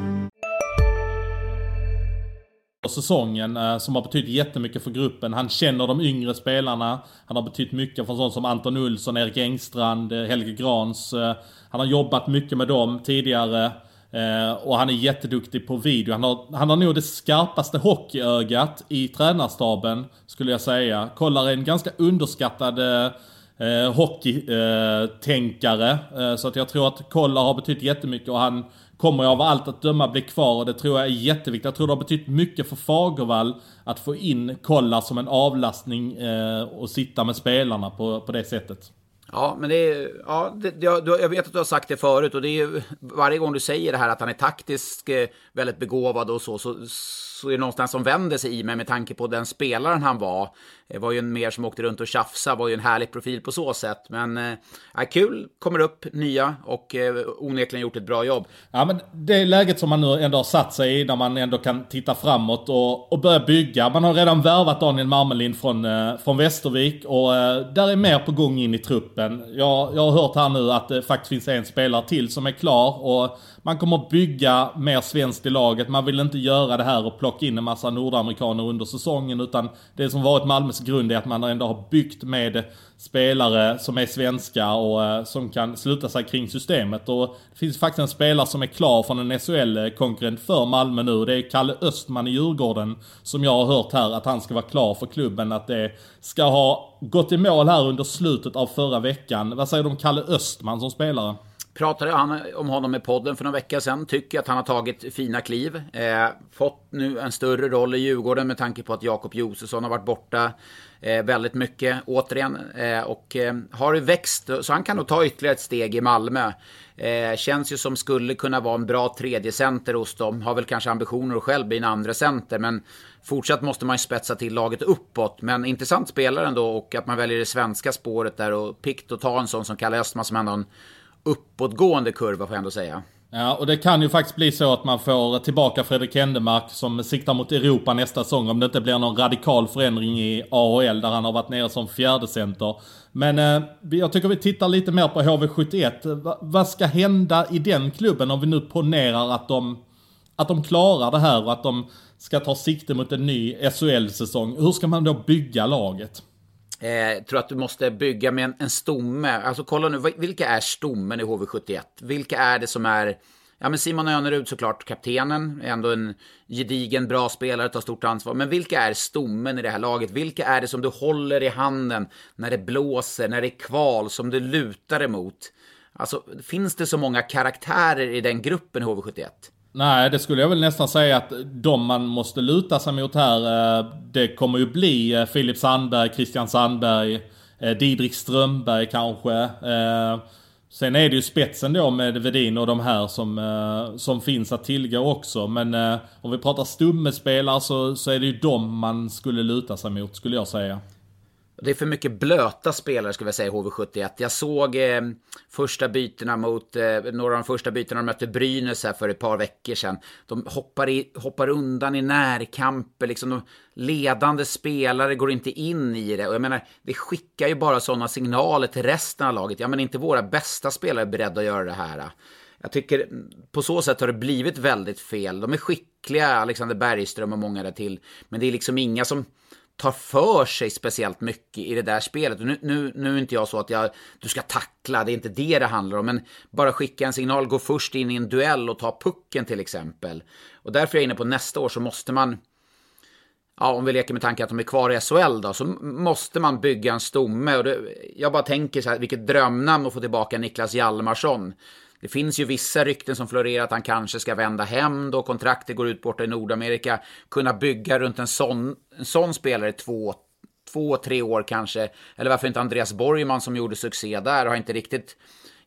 säsongen eh, som har betytt jättemycket för gruppen. Han känner de yngre spelarna. Han har betytt mycket för sånt som Anton Olsson, Erik Engstrand, eh, Helge Grans. Eh, han har jobbat mycket med dem tidigare. och han är jätteduktig på video. Han har, han har nog det skarpaste hockeyögat i tränarstaben, skulle jag säga. Kollar en ganska underskattad eh, hockeytänkare. Eh, så att jag tror att Kollar har betytt jättemycket och han kommer jag av allt att döma bli kvar och det tror jag är jätteviktigt. Jag tror det har betytt mycket för Fagervall att få in Kolla som en avlastning eh, och sitta med spelarna på, på det sättet. Ja, men det är, ja, det, jag, jag vet att du har sagt det förut och det är ju varje gång du säger det här att han är taktisk eh, väldigt begåvad och så, så, så är det någonstans som vänder sig i mig med tanke på den spelaren han var. Det var ju en mer som åkte runt och tjafsade, var ju en härlig profil på så sätt. Men eh, kul, kommer upp nya och eh, onekligen gjort ett bra jobb. Ja men det läget som man nu ändå har satt sig i, där man ändå kan titta framåt och, och börja bygga. Man har redan värvat Daniel Marmelin från, eh, från Västervik och eh, där är mer på gång in i truppen. Jag, jag har hört här nu att det faktiskt finns en spelare till som är klar och man kommer att bygga mer svenskt i laget. Man vill inte göra det här och plocka in en massa nordamerikaner under säsongen utan det som varit Malmös grund är att man ändå har byggt med spelare som är svenska och eh, som kan sluta sig kring systemet. Och det finns faktiskt en spelare som är klar från en SHL-konkurrent för Malmö nu. Det är Kalle Östman i Djurgården som jag har hört här att han ska vara klar för klubben. Att det ska ha gått i mål här under slutet av förra veckan. Vad säger du om Kalle Östman som spelare? Pratade han om honom i podden för några veckor sedan. Tycker att han har tagit fina kliv. Eh, fått nu en större roll i Djurgården med tanke på att Jakob Josefsson har varit borta eh, väldigt mycket återigen. Eh, och eh, har växt, så han kan nog ta ytterligare ett steg i Malmö. Eh, känns ju som skulle kunna vara en bra tredje center hos dem. Har väl kanske ambitioner att själv bli en andra center men fortsatt måste man ju spetsa till laget uppåt. Men intressant spelare ändå och att man väljer det svenska spåret där och pikt att ta en sån som Kalle Östman som ändå en uppåtgående kurva får jag ändå säga. Ja, och det kan ju faktiskt bli så att man får tillbaka Fredrik Händemark som siktar mot Europa nästa säsong om det inte blir någon radikal förändring i AHL där han har varit nere som fjärde center. Men eh, jag tycker vi tittar lite mer på HV71. Va, vad ska hända i den klubben om vi nu ponerar att de, att de klarar det här och att de ska ta sikte mot en ny SHL-säsong. Hur ska man då bygga laget? Eh, tror att du måste bygga med en, en stomme. Alltså kolla nu, vilka är stommen i HV71? Vilka är det som är... Ja men Simon Önerud såklart, kaptenen, är ändå en gedigen, bra spelare, tar stort ansvar. Men vilka är stommen i det här laget? Vilka är det som du håller i handen när det blåser, när det är kval, som du lutar emot? Alltså, finns det så många karaktärer i den gruppen i HV71? Nej, det skulle jag väl nästan säga att de man måste luta sig mot här, eh, det kommer ju bli eh, Filip Sandberg, Christian Sandberg, eh, Didrik Strömberg kanske. Sen är det ju spetsen då med Vedin och de här som, som finns att tillgå också. Men om vi pratar stummespelare så, så är det ju de man skulle luta sig mot, skulle jag säga. Det är för mycket blöta spelare skulle jag säga i HV71. Jag såg eh, första bytena mot, eh, några av de första bytena de mötte Brynäs här för ett par veckor sedan. De hoppar, i, hoppar undan i närkamper, liksom de ledande spelare går inte in i det. Och jag menar, det skickar ju bara sådana signaler till resten av laget. Ja, men inte våra bästa spelare är beredda att göra det här. Jag tycker på så sätt har det blivit väldigt fel. De är skickliga, Alexander Bergström och många där till. Men det är liksom inga som tar för sig speciellt mycket i det där spelet. nu, nu, nu är inte jag så att jag, du ska tackla, det är inte det det handlar om. Men bara skicka en signal, gå först in i en duell och ta pucken till exempel. Och därför är jag inne på nästa år så måste man, ja om vi leker med tanken att de är kvar i SHL då, så måste man bygga en stomme. Och det, jag bara tänker så här, vilket drömnamn att få tillbaka Niklas Hjalmarsson. Det finns ju vissa rykten som florerar att han kanske ska vända hem då kontraktet går ut borta i Nordamerika. Kunna bygga runt en sån, en sån spelare två, två, tre år kanske. Eller varför inte Andreas Borgman som gjorde succé där har inte riktigt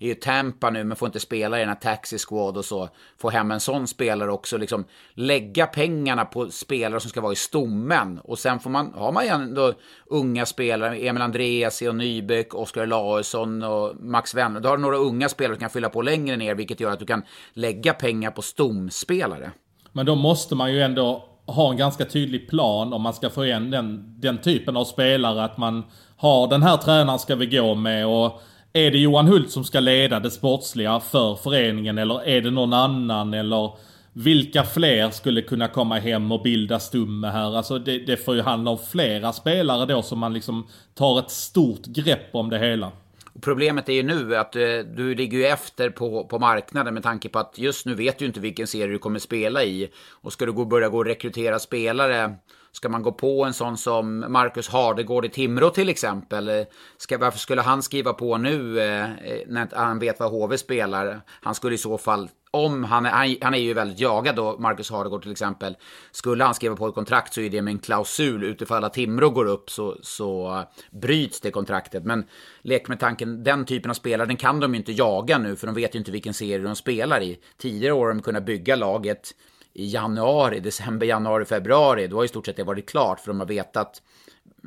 är ju Tampa nu, men får inte spela i den här Taxi Squad och så. Få hem en sån spelare också, liksom lägga pengarna på spelare som ska vara i stommen. Och sen får man, har man ju ändå unga spelare, Emil Andreasi och Nybäck, Oskar Laesson och Max Wenner. Då har du några unga spelare som kan fylla på längre ner, vilket gör att du kan lägga pengar på stomspelare. Men då måste man ju ändå ha en ganska tydlig plan om man ska få igen den, den typen av spelare. Att man har den här tränaren ska vi gå med och är det Johan Hult som ska leda det sportsliga för föreningen eller är det någon annan eller vilka fler skulle kunna komma hem och bilda stumme här? Alltså det, det får ju handla om flera spelare då som man liksom tar ett stort grepp om det hela. Problemet är ju nu att du, du ligger ju efter på, på marknaden med tanke på att just nu vet du inte vilken serie du kommer spela i. Och ska du gå, börja gå och rekrytera spelare Ska man gå på en sån som Marcus Hardegård i Timrå till exempel? Ska, varför skulle han skriva på nu eh, eh när han vet vad HV spelar? Han skulle i så fall, om han han, han är ju väldigt jagad då, Marcus Hardegård till exempel. Skulle han skriva på ett kontrakt så är det med en klausul. Utifall att Timrå går upp så, så bryts det kontraktet. Men lek med tanken, den typen av spelare, den kan de ju inte jaga nu för de vet ju inte vilken serie de spelar i. Tidigare år har de kunnat bygga laget i januari, december, januari, februari, då har i stort sett det varit klart för de har vetat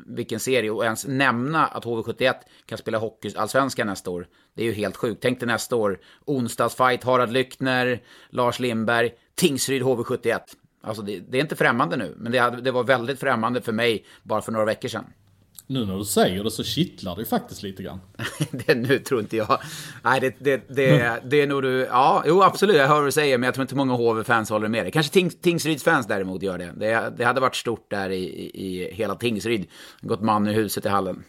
vilken serie och ens nämna att HV71 kan spela hockeyallsvenskan nästa år. Det är ju helt sjukt. Tänk dig nästa år, onsdagsfight, Harald Lyckner, Lars Lindberg, Tingsryd HV71. Alltså det, det är inte främmande nu, men det, hade, det var väldigt främmande för mig bara för några veckor sedan. Nu när du säger det så kittlar det ju faktiskt lite grann. (laughs) det, nu tror inte jag. Nej, det, det, det, det är nog du... Ja, jo absolut, jag hör vad du säger, men jag tror inte många HV-fans håller med dig. Kanske Tings, Tingsryds-fans däremot gör det. det. Det hade varit stort där i, i, i hela Tingsryd. Gått man i huset i hallen.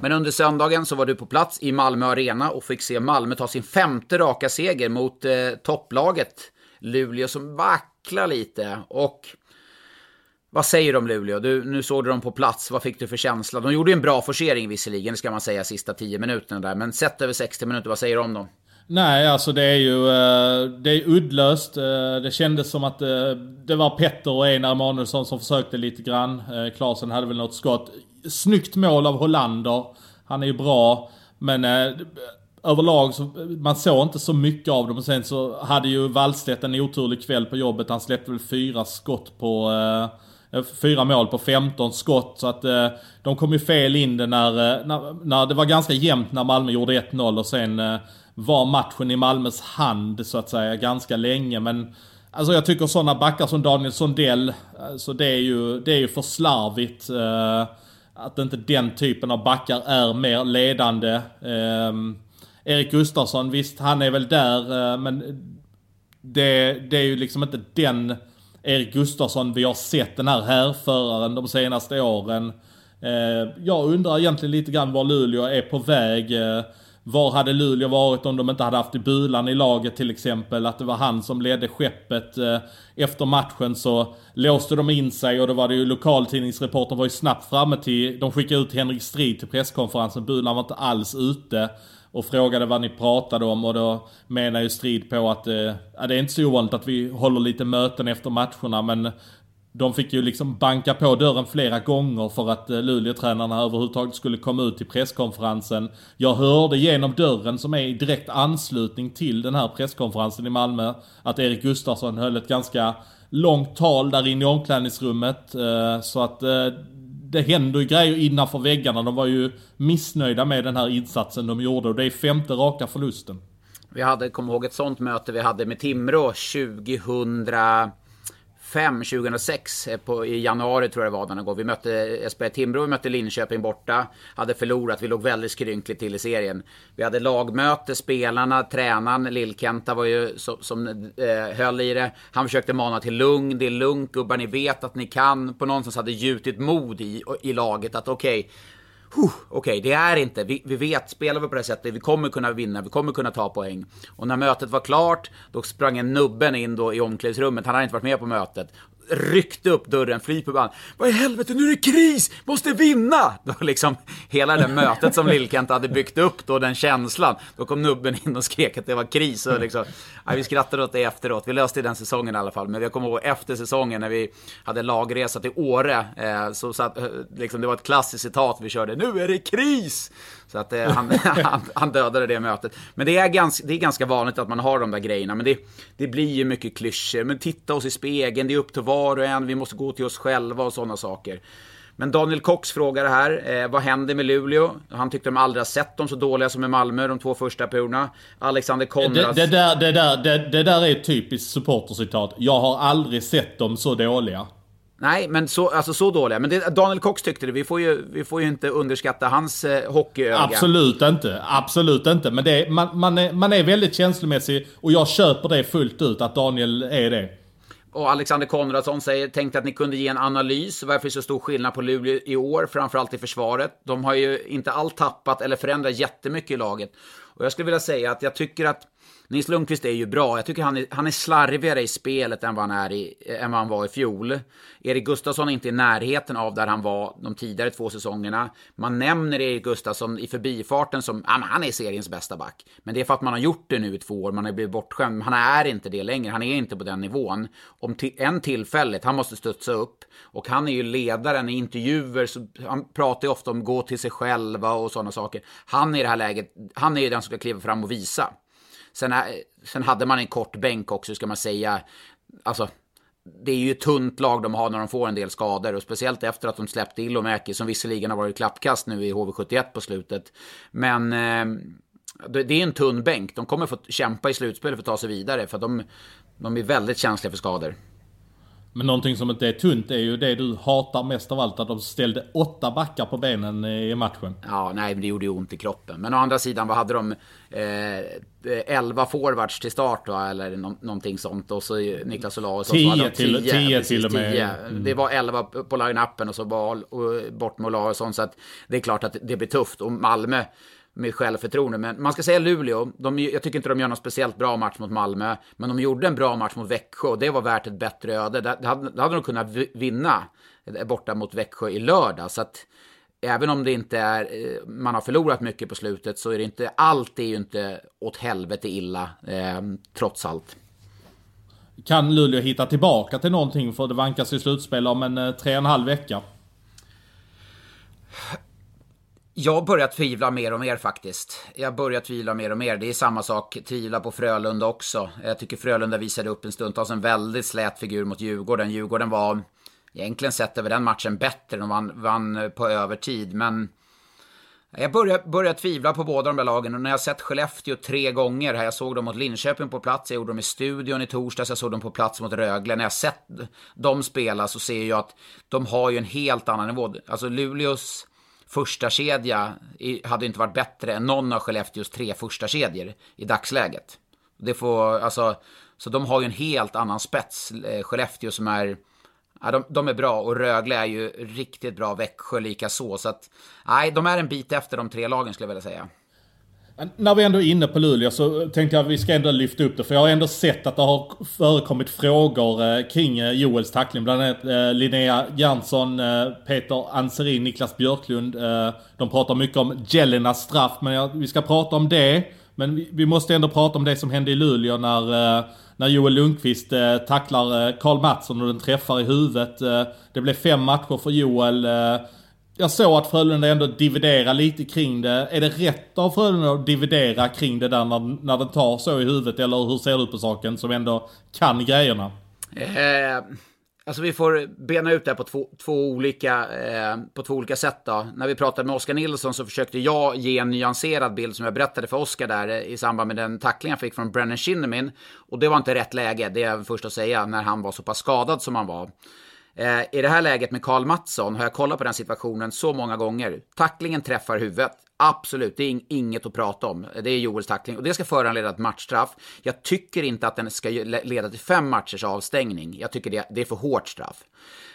Men under söndagen så var du på plats i Malmö Arena och fick se Malmö ta sin femte raka seger mot eh, topplaget Luleå som vacklar lite. Och vad säger du om Luleå? Du, nu såg du dem på plats, vad fick du för känsla? De gjorde ju en bra forcering visserligen, ska man säga, sista 10 minuterna där. Men sett över 60 minuter, vad säger du om dem? Nej, alltså det är ju eh, det är uddlöst. Eh, det kändes som att eh, det var Petter och Einar Emanuelsson som försökte lite grann. Klasen hade väl något skott. Snyggt mål av Hollander. Han är ju bra. Men överlag så, man såg inte så mycket av dem. Och sen så hade ju Wallstedt en oturlig kväll på jobbet. Han släppte väl fyra skott på Eh, fyra mål på 15 skott. Så att eh, de kom ju fel in det när, eh, när, när det var ganska jämnt när Malmö gjorde 1-0 och sen eh, var matchen i Malmös hand så att säga ganska länge. Men alltså jag tycker sådana backar som Daniel Sondell, alltså det är ju, det är ju för slarvigt. Eh, att inte den typen av backar är mer ledande. Ehm, Erik Gustafsson, visst han är väl där eh, men det, det är ju liksom inte den Erik Gustafsson vi har sett den här härföraren de senaste åren. Eh, jag undrar egentligen lite grann var Luleå är på väg. Eh, var hade Luleå varit om de inte hade haft i Bulan i laget till exempel? Att det var han som ledde skeppet. Eh, efter matchen så låste de in sig och då var det ju lokaltidningsreportern var ju snabbt framme till... De skickade ut Henrik Strid till presskonferensen. Bulan var inte alls ute. Och frågade vad ni pratade om och då menar ju Strid på att eh, det är inte så ovanligt att vi håller lite möten efter matcherna men de fick ju liksom banka på dörren flera gånger för att eh, Luleåtränarna överhuvudtaget skulle komma ut till presskonferensen. Jag hörde genom dörren som är i direkt anslutning till den här presskonferensen i Malmö att Erik Gustafsson höll ett ganska långt tal där inne i omklädningsrummet. Eh, så att eh, det händer ju grejer innanför väggarna. De var ju missnöjda med den här insatsen de gjorde och det är femte raka förlusten. Vi hade, kom ihåg ett sånt möte vi hade med Timrå 2000 2005, 2006, eh, på, i januari tror jag det var den gång. Vi mötte eh, SPR Timbro, vi mötte Linköping borta. Hade förlorat, vi låg väldigt skrynkligt till i serien. Vi hade lagmöte, spelarna, tränaren, Lill-Kenta var ju som, som eh, höll i det. Han försökte mana till lugn, det är lugnt gubbar, ni vet att ni kan. På någonstans hade gjutit mod i, i laget att okej, okay, Okej, okay, det är inte, vi, vi vet, spelar vi på det sättet, vi kommer kunna vinna, vi kommer kunna ta poäng. Och när mötet var klart, då sprang en nubben in då i omklädningsrummet, han hade inte varit med på mötet ryckte upp dörren, fly på band. Vad i helvete, nu är det kris! Måste vinna! (laughs) Då liksom hela det mötet som Lill-Kent hade byggt upp då, den känslan. Då kom nubben in och skrek att det var kris. Och liksom, ja, vi skrattade åt det efteråt. Vi löste den säsongen i alla fall. Men jag kommer ihåg efter säsongen när vi hade lagresa till Åre. Eh, så satt, eh, liksom, det var ett klassiskt citat vi körde. Nu är det kris! Så att eh, han, (laughs) han, han, dödade det mötet. Men det är, ganska, det är ganska vanligt att man har de där grejerna. Men det, det blir ju mycket klyschor. Men titta oss i spegeln, det är upp till var och en. Vi måste gå till oss själva och sådana saker. Men Daniel Cox frågar här, eh, vad händer med Luleå? Han tyckte de aldrig har sett dem så dåliga som i Malmö de två första perioderna. Alexander Konrads... Det, det, där, det, där, det, det där är ett typiskt supportercitat. Jag har aldrig sett dem så dåliga. Nej, men så, alltså så dåliga. Men det, Daniel Cox tyckte det. Vi får ju, vi får ju inte underskatta hans eh, hockeyöga. Absolut inte. Absolut inte. Men det, man, man, är, man är väldigt känslomässig och jag köper det fullt ut att Daniel är det. Och Alexander Konradsson säger, tänkte att ni kunde ge en analys. Varför är det så stor skillnad på Luleå i år, framförallt i försvaret? De har ju inte allt tappat eller förändrat jättemycket i laget. Och jag skulle vilja säga att jag tycker att Nils Lundqvist är ju bra. Jag tycker han är, han är slarvigare i spelet än vad han, är i, än vad han var i fjol. Erik Gustafsson är inte i närheten av där han var de tidigare två säsongerna. Man nämner Erik Gustafsson i förbifarten som, ja, han är seriens bästa back. Men det är för att man har gjort det nu i två år, man har blivit bortskämd. Han är inte det längre, han är inte på den nivån. Om en tillfället, han måste studsa upp. Och han är ju ledaren i intervjuer, så han pratar ju ofta om gå till sig själva och sådana saker. Han är i det här läget, han är ju den som ska kliva fram och visa. Sen, sen hade man en kort bänk också, ska man säga. Alltså, det är ju ett tunt lag de har när de får en del skador och speciellt efter att de släppte Ilomäki som visserligen har varit klappkast nu i HV71 på slutet. Men eh, det är en tunn bänk. De kommer få kämpa i slutspelet för att ta sig vidare för att de, de är väldigt känsliga för skador. Men någonting som inte är tunt är ju det du hatar mest av allt, att de ställde åtta backar på benen i matchen. Ja, nej, men det gjorde ju ont i kroppen. Men å andra sidan, vad hade de? Eh, 11 forwards till start va? eller no någonting sånt. Och så Niklas Olausson. 10 till, 10 till och med. 10. Mm. Det var 11 på line-upen och så bort med Olausson. Så att det är klart att det blir tufft. Och Malmö med självförtroende. Men man ska säga Luleå, de, jag tycker inte de gör någon speciellt bra match mot Malmö. Men de gjorde en bra match mot Växjö och det var värt ett bättre öde. Det hade, det hade de kunnat vinna eh, borta mot Växjö i lördag. Så att även om det inte är, eh, man har förlorat mycket på slutet så är det inte, allt är ju inte åt helvete illa, eh, trots allt. Kan Luleå hitta tillbaka till någonting för det vankas i slutspel om en eh, tre och en halv vecka? Jag börjar tvivla mer och mer faktiskt. Jag börjar tvivla mer och mer. Det är samma sak, tvivla på Frölunda också. Jag tycker Frölunda visade upp en stundtals en väldigt slät figur mot Djurgården. Djurgården var egentligen sett över den matchen bättre. De vann, vann eh, på övertid, men jag börjar, börjar tvivla på båda de där lagen och när jag sett Skellefteå tre gånger här, jag såg dem mot Linköping på plats, jag gjorde dem i studion i torsdags, jag såg dem på plats mot Rögle. När jag sett dem spela så ser jag att de har ju en helt annan nivå. Alltså Luleås första kedja hade inte varit bättre än någon av Skellefteås tre första kedjor i dagsläget. Det får, alltså, så de har ju en helt annan spets, eh, Skellefteå som är Ja, de, de, är bra och Rögle är ju riktigt bra, Växjö lika så. Så att, nej, de är en bit efter de tre lagen skulle jag vilja säga. När vi ändå är inne på Luleå så eh, tänkte jag att vi ska ändå lyfta upp det. För jag har ändå sett att det har förekommit frågor eh, kring eh, Joels tackling. Bland annat Linnea Jansson, Peter Anserin, Niklas Björklund. De pratar mycket om Jelenas straff, men vi ska prata om det. Men vi måste ändå prata om det som hände i Luleå när, när Joel Lundqvist tacklar Karl Mattsson och den träffar i huvudet. Det blev fem matcher för Joel jag såg att Frölunda ändå dividerar lite kring det. Är det rätt av Frölunda att dividera kring det där när, när det tar så i huvudet? Eller hur ser du på saken som ändå kan grejerna? Eh, alltså vi får bena ut det här på två, två olika, eh, på två olika sätt. Då. När vi pratade med Oskar Nilsson så försökte jag ge en nyanserad bild som jag berättade för Oskar där eh, i samband med den tackling jag fick från Brennan Shinnimin. Och det var inte rätt läge, det är jag först att säga, när han var så pass skadad som han var. Eh, I det här läget med Karl Mattsson har jag kollat på den situationen så många gånger. Tacklingen träffar huvudet. Absolut, det är inget att prata om. Det är Joels tackling och det ska föranleda ett matchstraff. Jag tycker inte att den ska leda till fem matchers avstängning. Jag tycker det, det är för hårt straff.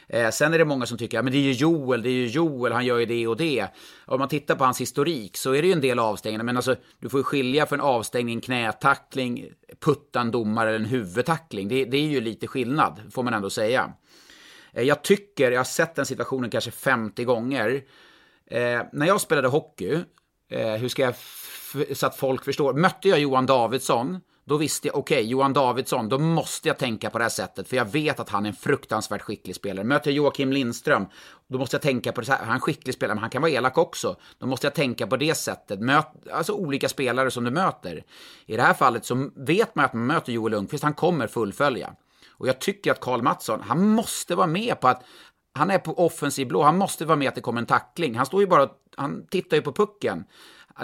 Eh, sen är det många som tycker att ja, det är ju Joel, det är ju Joel, han gör ju det och det. Om man tittar på hans historik så är det ju en del avstängningar, men alltså du får ju skilja för en avstängning, knätackling, putta en domare eller en huvudtackling. Det, det är ju lite skillnad, får man ändå säga. Eh, jag tycker, jag har sett den situationen kanske 50 gånger. Eh, när jag spelade hockey, eh, hur ska jag, så att folk förstår, mötte jag Johan Davidsson, då visste jag, okej, okay, Johan Davidsson, då måste jag tänka på det här sättet, för jag vet att han är en fruktansvärt skicklig spelare. Möter jag Joakim Lindström, då måste jag tänka på det så här, han är en skicklig spelare, men han kan vara elak också. Då måste jag tänka på det sättet. Möt, alltså olika spelare som du möter. I det här fallet så vet man att man möter Joel Lundqvist, han kommer fullfölja. Och jag tycker att Karl Mattsson, han måste vara med på att han är på offensiv blå, han måste vara med att det kommer en tackling. Han står ju bara, han tittar ju på pucken.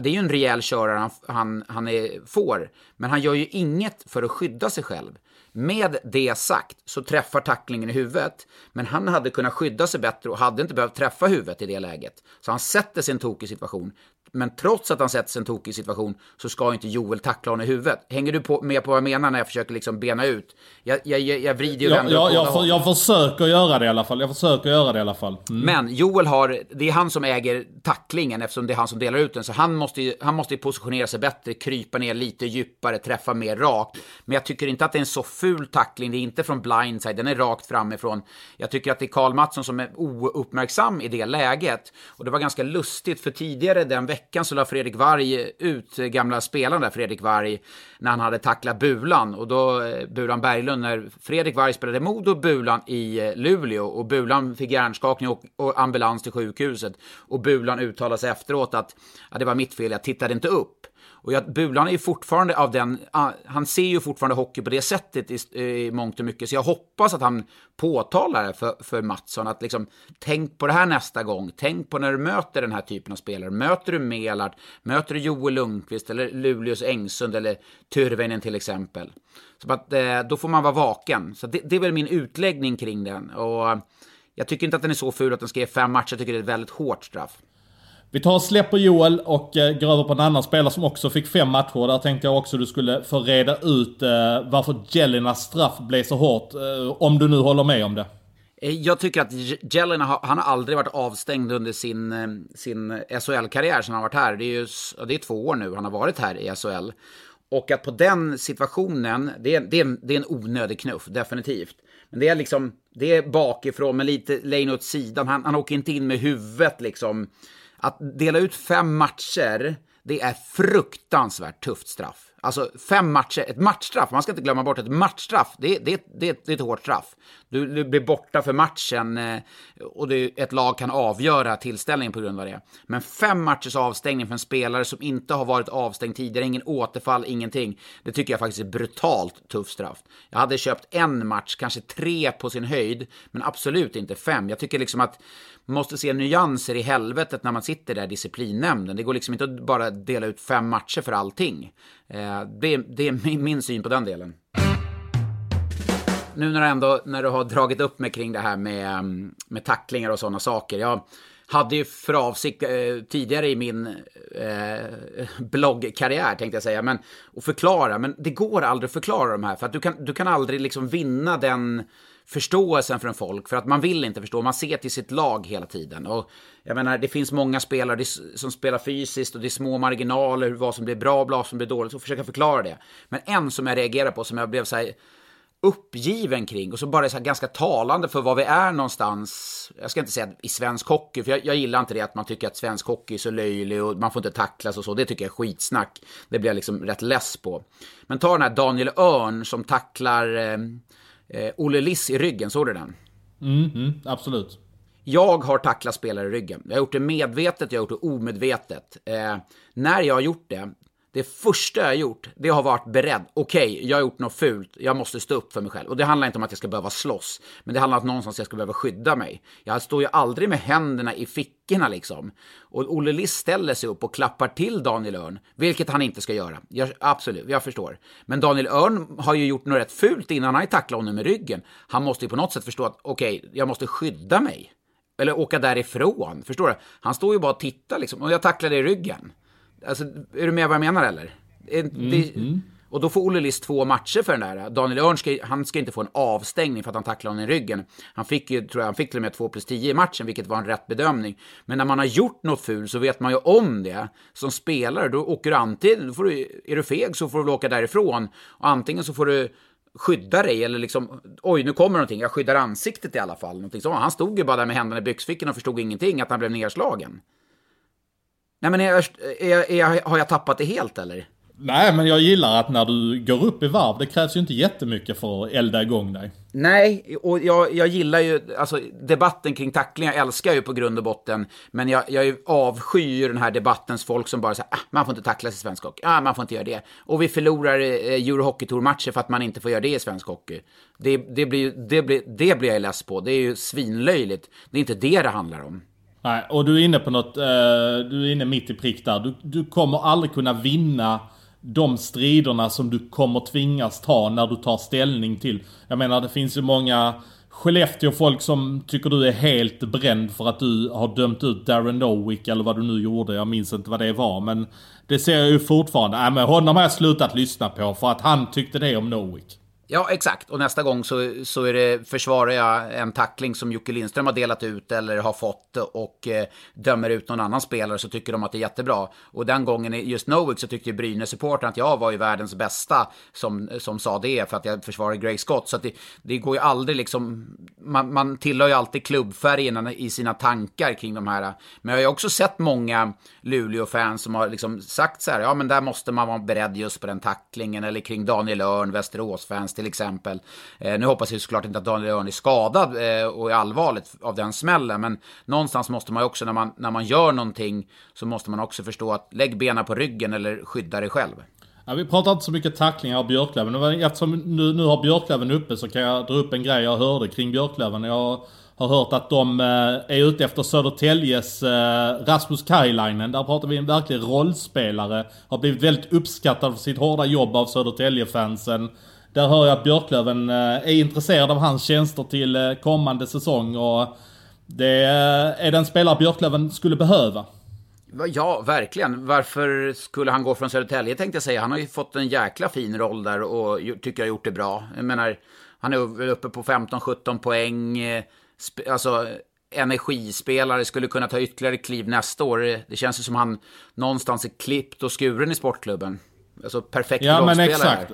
Det är ju en rejäl körare han, han, han är, får, men han gör ju inget för att skydda sig själv. Med det sagt så träffar tacklingen i huvudet, men han hade kunnat skydda sig bättre och hade inte behövt träffa huvudet i det läget. Så han sätter sig i en tokig situation. Men trots att han sätter sig i en tokig situation så ska inte Joel tackla honom i huvudet. Hänger du på, med på vad jag menar när jag försöker liksom bena ut? Jag, jag, jag vrider ju ja, ja, jag, för, jag försöker göra det i alla fall. Jag försöker göra det i alla fall. Mm. Men Joel har, det är han som äger tacklingen eftersom det är han som delar ut den. Så han måste ju, han måste ju positionera sig bättre, krypa ner lite djupare, träffa mer rakt. Men jag tycker inte att det är en så ful tackling. Det är inte från blindside, den är rakt framifrån. Jag tycker att det är Karl Mattsson som är ouppmärksam i det läget. Och det var ganska lustigt, för tidigare den veckan veckan så la Fredrik Varg ut gamla spelaren där, Fredrik Varg, när han hade tacklat Bulan. Och då, eh, Bulan Berglund, när Fredrik Varg spelade Modo Bulan i eh, Luleå och Bulan fick hjärnskakning och, och ambulans till sjukhuset. Och Bulan uttalade sig efteråt att ja, det var mitt fel, jag tittade inte upp. Och jag, Bulan är ju fortfarande av den, ah, han ser ju fortfarande hockey på det sättet i, i mångt och mycket. Så jag hoppas att han påtalar det för, för Mattsson, att liksom, tänk på det här nästa gång. Tänk på när du möter den här typen av spelare. Möter du Melart, möter du Joel Lundqvist eller Luleås Engsund eller Tyrväinen till exempel. Så att, eh, då får man vara vaken. Så det, det är väl min utläggning kring den. Och eh, jag tycker inte att den är så ful att den ska ge fem matcher. Jag tycker det är ett väldigt hårt straff. Vi tar och släpper Joel och eh, går över på en annan spelare som också fick fem matcher. Där tänkte jag också du skulle få reda ut eh, varför Jelinas straff blev så hårt. Eh, om du nu håller med om det. Eh, jag tycker att Jelena, han har aldrig varit avstängd under sin, eh, sin SHL-karriär sedan han varit här. Det är ju det är två år nu han har varit här i SHL. Och att på den situationen, det är, det är, det är en onödig knuff, definitivt. Men det är liksom, det är bakifrån med lite lane åt sidan. Han, han åker inte in med huvudet liksom. Att dela ut fem matcher, det är fruktansvärt tufft straff. Alltså fem matcher, ett matchstraff, man ska inte glömma bort ett matchstraff, det, det, det, det är ett hårt straff. Du, du blir borta för matchen eh, och det, ett lag kan avgöra tillställningen på grund av det. Men fem matchers avstängning för en spelare som inte har varit avstängd tidigare, ingen återfall, ingenting. Det tycker jag faktiskt är brutalt tufft straff. Jag hade köpt en match, kanske tre på sin höjd, men absolut inte fem. Jag tycker liksom att måste se nyanser i helvetet när man sitter där i disciplinnämnden. Det går liksom inte att bara dela ut fem matcher för allting. Det, det är min syn på den delen nu när, du ändå, när du har dragit upp mig kring det här med, med tacklingar och sådana saker. Jag hade ju för avsikt eh, tidigare i min eh, bloggkarriär, tänkte jag säga, men att förklara. Men det går aldrig att förklara de här, för att du kan, du kan aldrig liksom vinna den förståelsen från folk, för att man vill inte förstå, man ser till sitt lag hela tiden. Och jag menar, det finns många spelare som spelar fysiskt och det är små marginaler, vad som blir bra, och vad som blir dåligt, så försöka förklara det. Men en som jag reagerar på, som jag blev så här, uppgiven kring och så bara så ganska talande för vad vi är någonstans. Jag ska inte säga i svensk hockey, för jag, jag, gillar inte det att man tycker att svensk hockey är så löjlig och man får inte tacklas och så. Det tycker jag är skitsnack. Det blir jag liksom rätt less på. Men ta den här Daniel Örn som tacklar eh, eh, Olle Liss i ryggen, såg du den? Mm, mm, absolut. Jag har tacklat spelare i ryggen. Jag har gjort det medvetet, jag har gjort det omedvetet. Eh, när jag har gjort det, det första jag har gjort, det har varit beredd. Okej, okay, jag har gjort något fult. Jag måste stå upp för mig själv. Och det handlar inte om att jag ska behöva slåss. Men det handlar om att någonstans jag ska behöva skydda mig. Jag står ju aldrig med händerna i fickorna liksom. Och Olle Liss ställer sig upp och klappar till Daniel Örn. Vilket han inte ska göra. Jag, absolut, jag förstår. Men Daniel Örn har ju gjort något rätt fult innan han tacklat honom med ryggen. Han måste ju på något sätt förstå att okej, okay, jag måste skydda mig. Eller åka därifrån. Förstår du? Han står ju bara och tittar liksom. Och jag tacklar dig i ryggen. Alltså, är du med vad jag menar eller? Mm, det, mm. Och då får Olle Liss två matcher för den där. Daniel Örn ska, han ska inte få en avstängning för att han tacklar honom i ryggen. Han fick ju, tror jag, han fick till och med två plus tio i matchen, vilket var en rätt bedömning. Men när man har gjort något fult så vet man ju om det. Som spelare, då åker du antingen, då får du, är du feg så får du väl åka därifrån. Och antingen så får du skydda dig eller liksom, oj nu kommer någonting, jag skyddar ansiktet i alla fall. Någonting så. Han stod ju bara där med händerna i byxfickorna och förstod ingenting, att han blev nedslagen. Nej men är, är, är, har jag tappat det helt eller? Nej men jag gillar att när du går upp i varv, det krävs ju inte jättemycket för att elda igång dig. Nej, och jag, jag gillar ju, alltså debatten kring tacklingar älskar jag ju på grund och botten. Men jag, jag avskyr den här debattens folk som bara säger ah, man får inte tacklas i svensk hockey, ah, man får inte göra det. Och vi förlorar eh, Tour-matcher för att man inte får göra det i svensk hockey. Det, det, blir, det, blir, det blir jag less på, det är ju svinlöjligt. Det är inte det det handlar om. Nej, och du är inne på något, eh, du är inne mitt i prick där. Du, du kommer aldrig kunna vinna de striderna som du kommer tvingas ta när du tar ställning till. Jag menar det finns ju många Skellefteå-folk som tycker du är helt bränd för att du har dömt ut Darren Nowick eller vad du nu gjorde. Jag minns inte vad det var men det ser jag ju fortfarande. Nej men honom har jag slutat lyssna på för att han tyckte det om Nowick. Ja, exakt. Och nästa gång så, så är det, försvarar jag en tackling som Jocke Lindström har delat ut eller har fått och eh, dömer ut någon annan spelare så tycker de att det är jättebra. Och den gången, just Nowick, så tyckte Brynäs-supporten att jag var ju världens bästa som, som sa det för att jag försvarade Gray Scott. Så det, det går ju aldrig liksom, man, man tillhör ju alltid klubbfärgerna i sina tankar kring de här. Men jag har ju också sett många Luleå-fans som har liksom sagt så här, ja men där måste man vara beredd just på den tacklingen eller kring Daniel Örn, Västerås-fans till exempel. Eh, nu hoppas jag såklart inte att Daniel Örn är skadad eh, och är allvarligt av den smällen, men någonstans måste man ju också när man, när man gör någonting så måste man också förstå att lägg benen på ryggen eller skydda dig själv. Ja, vi pratar inte så mycket tacklingar av Björklöven. Men eftersom nu, nu har Björklöven uppe så kan jag dra upp en grej jag hörde kring Björklöven. Jag har hört att de eh, är ute efter Södertäljes eh, Rasmus Kajlainen. Där pratar vi en verklig rollspelare. Har blivit väldigt uppskattad för sitt hårda jobb av Södertäljefansen. Där hör jag att Björklöven eh, är intresserad av hans tjänster till kommande säsong och det är den spelare Björklöven skulle behöva. Ja, verkligen. Varför skulle han gå från Södertälje tänkte jag säga. Han har ju fått en jäkla fin roll där och tycker jag har gjort det bra. Jag menar, han är uppe på 15-17 poäng. Alltså, energispelare skulle kunna ta ytterligare kliv nästa år. Det känns ju som han någonstans är klippt och skuren i sportklubben. Alltså perfekt ja, men exakt.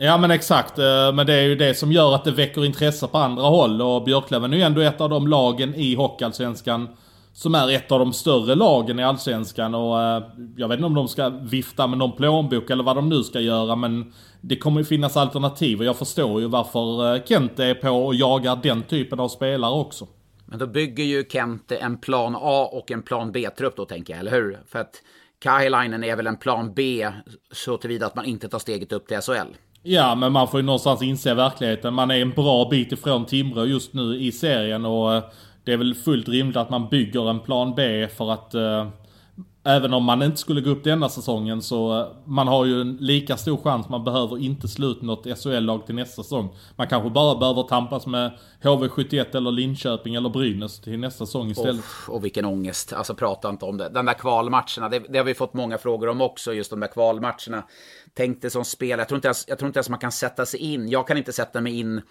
Ja men exakt, eh, men det är ju det som gör att det väcker intresse på andra håll och Björklöven är ju ändå ett av de lagen i Hockeyallsvenskan som är ett av de större lagen i Allsvenskan och eh, jag vet inte om de ska vifta med någon plånbok eller vad de nu ska göra men det kommer ju finnas alternativ och jag förstår ju varför eh, Kent är på och jagar den typen av spelare också. Men då bygger ju Kent en plan A och en plan B-trupp då tänker jag, eller hur? För att Kahilainen är väl en plan B så tillvida att man inte tar steget upp till SHL. Ja, men man får ju någonstans inse verkligheten. Man är en bra bit ifrån Timrå just nu i serien och eh, det är väl fullt rimligt att man bygger en plan B för att eh, Även om man inte skulle gå upp denna säsongen så eh, man har ju en lika stor chans. Man behöver inte slå ut något SHL-lag till nästa säsong. Man kanske bara behöver tampas med HV71 eller Linköping eller Brynäs till nästa säsong istället. Oh, och vilken ångest. Alltså prata inte om det. Den där kvalmatcherna, det, det har vi fått många frågor om också. Just de där kvalmatcherna. Tänk dig som spelare. Jag tror inte ens, jag tror inte ens man kan sätta sig in. Jag kan inte sätta mig in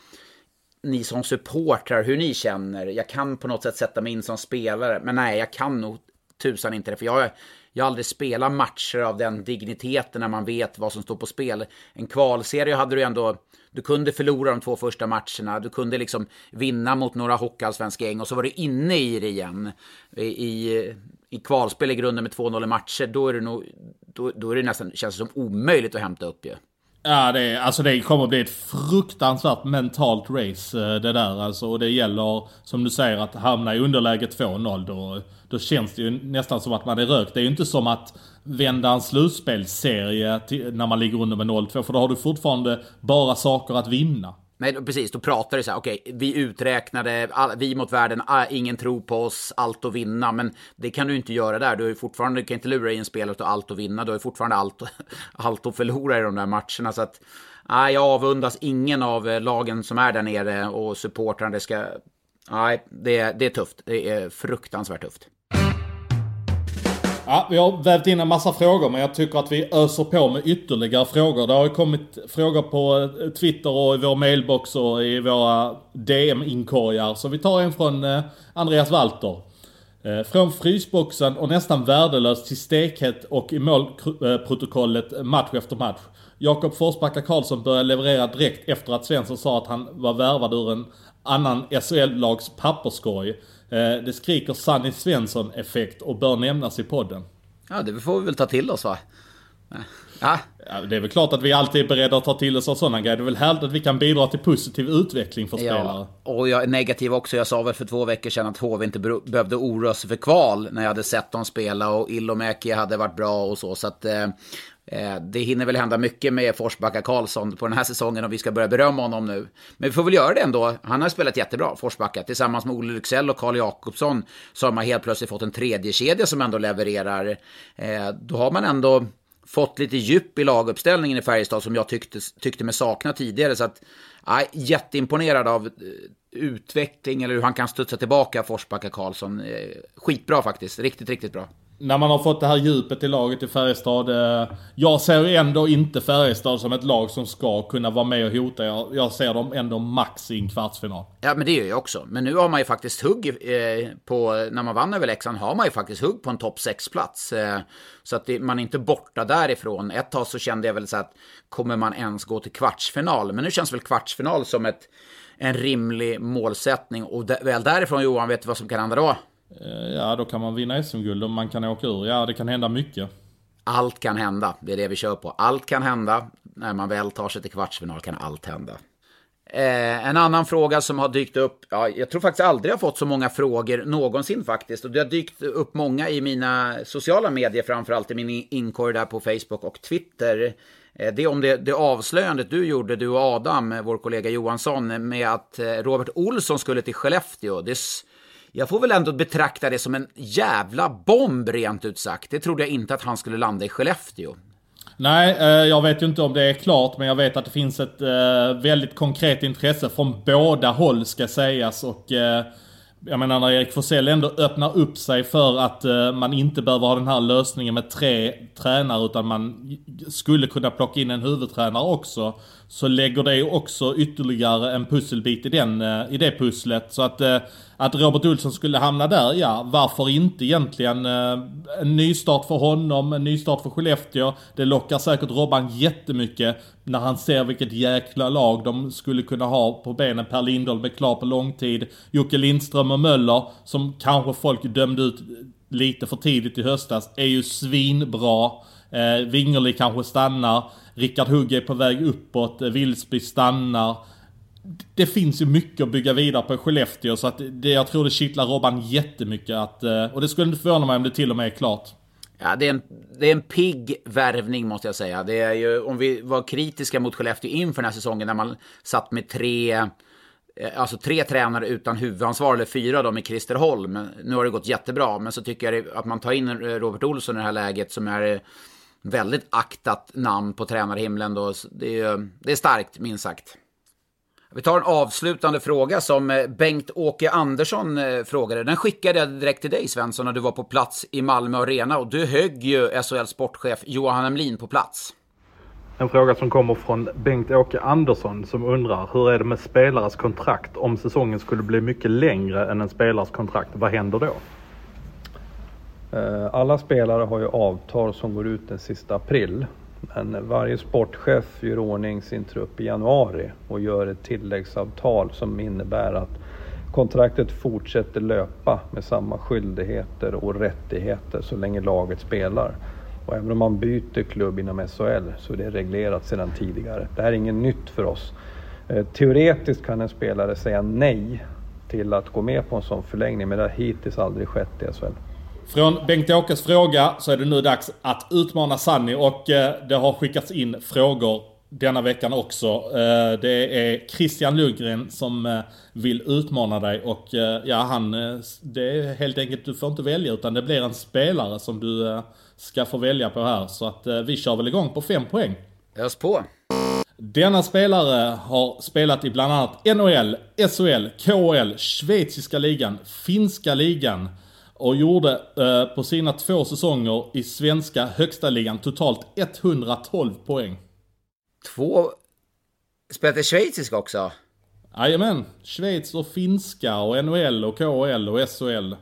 ni som supportrar, hur ni känner. Jag kan på något sätt sätta mig in som spelare, men nej, jag kan nog tusan inte det. För jag, jag har aldrig spelat matcher av den digniteten när man vet vad som står på spel. En kvalserie hade du ändå, du kunde förlora de två första matcherna, du kunde liksom vinna mot några hockeyallsvenska gäng och så var du inne i det igen. I, i, i kvalspel i grunden med 2-0 i matcher, då är det nog, då, då är det nästan, känns det som omöjligt att hämta upp ju. Ja, det, är, alltså det kommer bli ett fruktansvärt mentalt race eh, det där alltså. Och det gäller, som du säger, att hamna i underläge 2-0. Då, då känns det ju nästan som att man är rökt. Det är ju inte som att vända en slutspelsserie till, när man ligger under med 0-2. För då har du fortfarande bara saker att vinna. Nej, precis. Då pratar det så här, okej, okay, vi uträknade, vi mot världen, ah, ingen tror på oss, allt att vinna. Men det kan du inte göra där. Du, är fortfarande, du kan inte lura i en spelare att allt att vinna. Du har fortfarande allt, (laughs) allt att förlora i de där matcherna. Så att, nej, jag avundas ingen av eh, lagen som är där nere och supportrarna. Det ska, nej, det, det är tufft. Det är fruktansvärt tufft. Ja, vi har vävt in en massa frågor men jag tycker att vi öser på med ytterligare frågor. Det har ju kommit frågor på eh, Twitter och i vår mailbox och i våra DM-inkorgar. Så vi tar en från eh, Andreas Walter. Eh, från frysboxen och nästan värdelös till stekhet och i målprotokollet match efter match. Jakob Forsbacka Karlsson började leverera direkt efter att Svensson sa att han var värvad ur en annan SHL-lags papperskorg. Eh, det skriker Sanny Svensson-effekt och bör nämnas i podden. Ja, det får vi väl ta till oss va? Ja. ja. Det är väl klart att vi alltid är beredda att ta till oss av sådana grejer. Det är väl härligt att vi kan bidra till positiv utveckling för spelare. Ja, och jag är negativ också. Jag sa väl för två veckor sedan att HV inte behövde oroa sig för kval när jag hade sett dem spela och Ilomäki hade varit bra och så. Så att eh, Eh, det hinner väl hända mycket med Forsbacka Karlsson på den här säsongen om vi ska börja berömma honom nu. Men vi får väl göra det ändå. Han har spelat jättebra, Forsbacka. Tillsammans med Olle Lycksell och Karl Jakobsson så har man helt plötsligt fått en tredje kedja som ändå levererar. Eh, då har man ändå fått lite djup i laguppställningen i Färjestad som jag tyckte, tyckte mig sakna tidigare. Så att, ja, jätteimponerad av eh, utveckling eller hur han kan studsa tillbaka Forsbacka Karlsson. Skitbra faktiskt, riktigt, riktigt bra när man har fått det här djupet i laget i Färjestad. Eh, jag ser ändå inte Färjestad som ett lag som ska kunna vara med och hota. Jag, jag ser dem ändå max i en kvartsfinal. Ja, men det gör jag också. Men nu har man ju faktiskt hugg eh, på, när man vann över Leksand, har man ju faktiskt hugg på en topp 6-plats. Eh, så att det, man är inte borta därifrån. Ett tag så kände jag väl så att, kommer man ens gå till kvartsfinal? Men nu känns väl kvartsfinal som ett, en rimlig målsättning. Och väl därifrån Johan, vet du vad som kan hända då? Eh, ja, då kan man vinna SM-guld och man kan åka ur. Ja, det kan hända mycket. Allt kan hända, det är det vi kör på. Allt kan hända. när man väl tar sig till kvartsfinal kan allt hända. Eh, en annan fråga som har dykt upp, ja, jag tror faktiskt aldrig jag fått så många frågor någonsin faktiskt. Och det har dykt upp många i mina sociala medier, framförallt i min inkorg där på Facebook och Twitter. Eh, det är om det, det avslöjandet du gjorde, du och Adam, vår kollega Johansson, med att eh, Robert Olsson skulle till Skellefteå. Det, jag får väl ändå betrakta det som en jävla bomb rent ut sagt. Det trodde jag inte att han skulle landa i Skellefteå. Nej, eh, jag vet ju inte om det är klart, men jag vet att det finns ett eh, väldigt konkret intresse från båda håll ska sägas. Och eh, jag menar när Erik Forsell ändå öppnar upp sig för att man inte behöver ha den här lösningen med tre tränare utan man skulle kunna plocka in en huvudtränare också. Så lägger det också ytterligare en pusselbit i, den, eh, i det pusslet. Så att eh, att Robert Olsson skulle hamna där, ja, varför inte egentligen? Eh, en nystart för honom, en nystart för Skellefteå. Det lockar säkert Robban jättemycket när han ser vilket jäkla lag de skulle kunna ha på benen. Per Lindholm är klar på långtid. Jocke Lindström och Möller, som kanske folk dömde ut lite för tidigt i höstas, är ju svinbra. Eh, Wingerli kanske stannar. Rickard Hugg är på väg uppåt. Eh, Vilsby stannar det finns ju mycket att bygga vidare på i Skellefteå så att det, jag tror det kittlar Robban jättemycket att, eh, och det skulle inte förvåna mig om det till och med är klart. Ja, det är, en, det är en pigg värvning måste jag säga. Det är ju, om vi var kritiska mot Skellefteå inför den här säsongen när man satt med tre, eh, alltså tre tränare utan huvudansvar, eller fyra då med Christer Holm. Nu har det gått jättebra, men så tycker jag att man tar in Robert Olsson i det här läget som är väldigt aktat namn på tränarhimlen då. Det är, det är starkt, minst sagt. Vi tar en avslutande fråga som eh, Bengt-Åke Andersson eh, frågade. Den skickade jag direkt till dig Svensson när du var på plats i Malmö Arena och du högg ju SHL sportchef Johan Emlin på plats. En fråga som kommer från Bengt-Åke Andersson som undrar hur är det med spelares kontrakt om säsongen skulle bli mycket längre än en spelares kontrakt? Vad händer då? Eh, alla spelare har ju avtal som går ut den sista april men varje sportchef gör ordning sin trupp i januari och gör ett tilläggsavtal som innebär att kontraktet fortsätter löpa med samma skyldigheter och rättigheter så länge laget spelar. Och även om man byter klubb inom SHL så är det reglerat sedan tidigare. Det här är inget nytt för oss. Eh, teoretiskt kan en spelare säga nej till att gå med på en sån förlängning men det har hittills aldrig skett i SHL. Från Bengt-Åkes fråga så är det nu dags att utmana Sanni och eh, det har skickats in frågor denna veckan också. Eh, det är Christian Lundgren som eh, vill utmana dig och ja, han, det är helt enkelt, du får inte välja utan det blir en spelare som du ska få välja på här. Så att vi kör väl igång på fem poäng. Ös på. Denna spelare har spelat i bland annat NHL, SHL, KHL, Schweiziska ligan, Finska ligan, och gjorde eh, på sina två säsonger i svenska högsta ligan totalt 112 poäng. Två... Spelade schweiziska också? Jajamän. Schweiz och finska och NHL och KHL och SHL.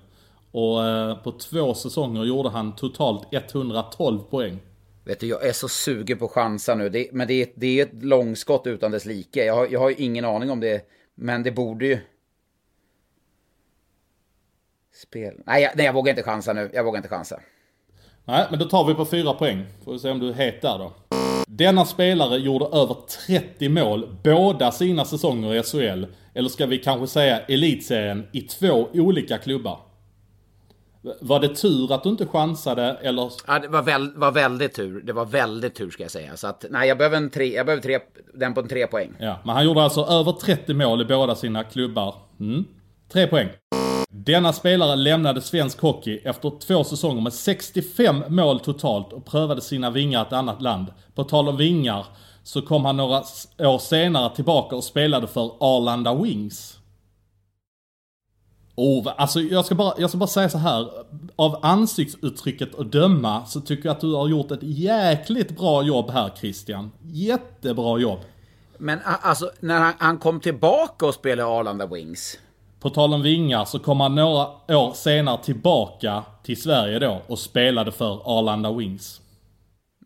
Och eh, på två säsonger gjorde han totalt 112 poäng. Vet du, jag är så sugen på chansa nu. Det, men det är, det är ett långskott utan dess like. Jag har, jag har ingen aning om det. Men det borde ju... Spel. Nej, jag, nej, jag vågar inte chansa nu. Jag vågar inte chansa. Nej, men då tar vi på fyra poäng. Får vi se om du är het där då. Denna spelare gjorde över 30 mål båda sina säsonger i SHL. Eller ska vi kanske säga elitserien i två olika klubbar. Var det tur att du inte chansade eller? Ja, det var, väl, var väldigt tur. Det var väldigt tur ska jag säga. Så att, nej, jag behöver, en tre, jag behöver tre, den på en tre poäng. Ja, men han gjorde alltså över 30 mål i båda sina klubbar. Mm. Tre poäng. Denna spelare lämnade svensk hockey efter två säsonger med 65 mål totalt och prövade sina vingar i ett annat land. På tal om vingar så kom han några år senare tillbaka och spelade för Arlanda Wings. Oh, alltså jag ska, bara, jag ska bara säga så här. Av ansiktsuttrycket att döma så tycker jag att du har gjort ett jäkligt bra jobb här Christian. Jättebra jobb. Men alltså, när han, han kom tillbaka och spelade Arlanda Wings. På tal om vingar så kom han några år senare tillbaka till Sverige då och spelade för Arlanda Wings.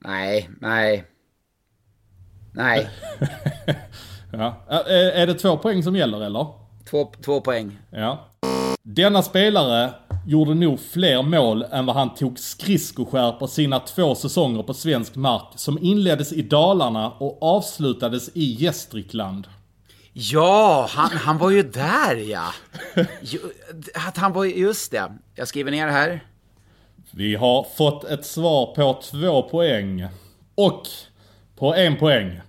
Nej, nej. Nej. (laughs) ja. Är det två poäng som gäller eller? Två, två poäng. Ja. Denna spelare gjorde nog fler mål än vad han tog skridskoskär på sina två säsonger på svensk mark som inleddes i Dalarna och avslutades i Gästrikland. Ja, han, han var ju där ja. Att han var just det. Jag skriver ner här. Vi har fått ett svar på två poäng. Och på en poäng.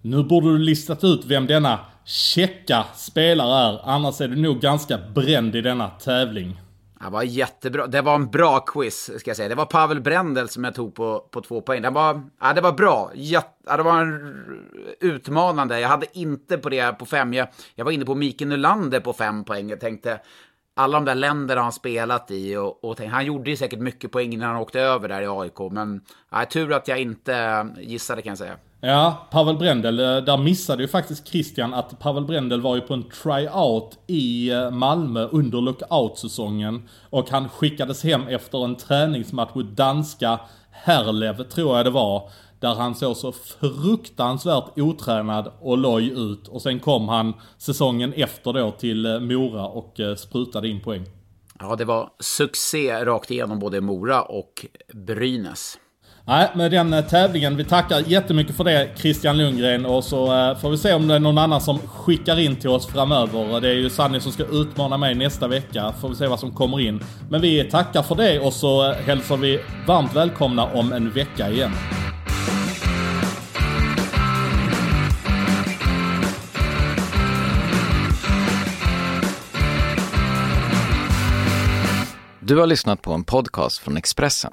Nu borde du listat ut vem denna checka spelare är, annars är du nog ganska bränd i denna tävling. Det var jättebra. Det var en bra quiz, ska jag säga. Det var Pavel Brendel som jag tog på, på två poäng. Det var, ja, det var bra. Jätte, ja, det var en, utmanande. Jag hade inte på det på fem. Jag, jag var inne på Mikael Nylander på fem poäng. Jag tänkte, alla de där länderna han spelat i och, och tänkte, han gjorde ju säkert mycket poäng innan han åkte över där i AIK. Men ja, tur att jag inte gissade kan jag säga. Ja, Pavel Brendel, eh, där missade ju faktiskt Christian att Pavel Brendel var ju på en tryout i eh, Malmö under lockout-säsongen. Och han skickades hem efter en träningsmatch mot danska Herlev, tror jag det var. Där han såg så fruktansvärt otränad och loj ut. Och sen kom han säsongen efter då till eh, Mora och sprutade in poäng. Ja, det var succé rakt igenom både Mora och Brynäs. Nej, med den eh, tävlingen. Vi tackar jättemycket för det Christian Lundgren och så eh, får vi se om det är någon annan som skickar in till oss framöver. Det är ju Sanni som ska utmana mig nästa vecka. Får vi se vad som kommer in. Men vi tackar för det och så eh, hälsar vi varmt välkomna om en vecka igen. Du har lyssnat på en podcast från Expressen.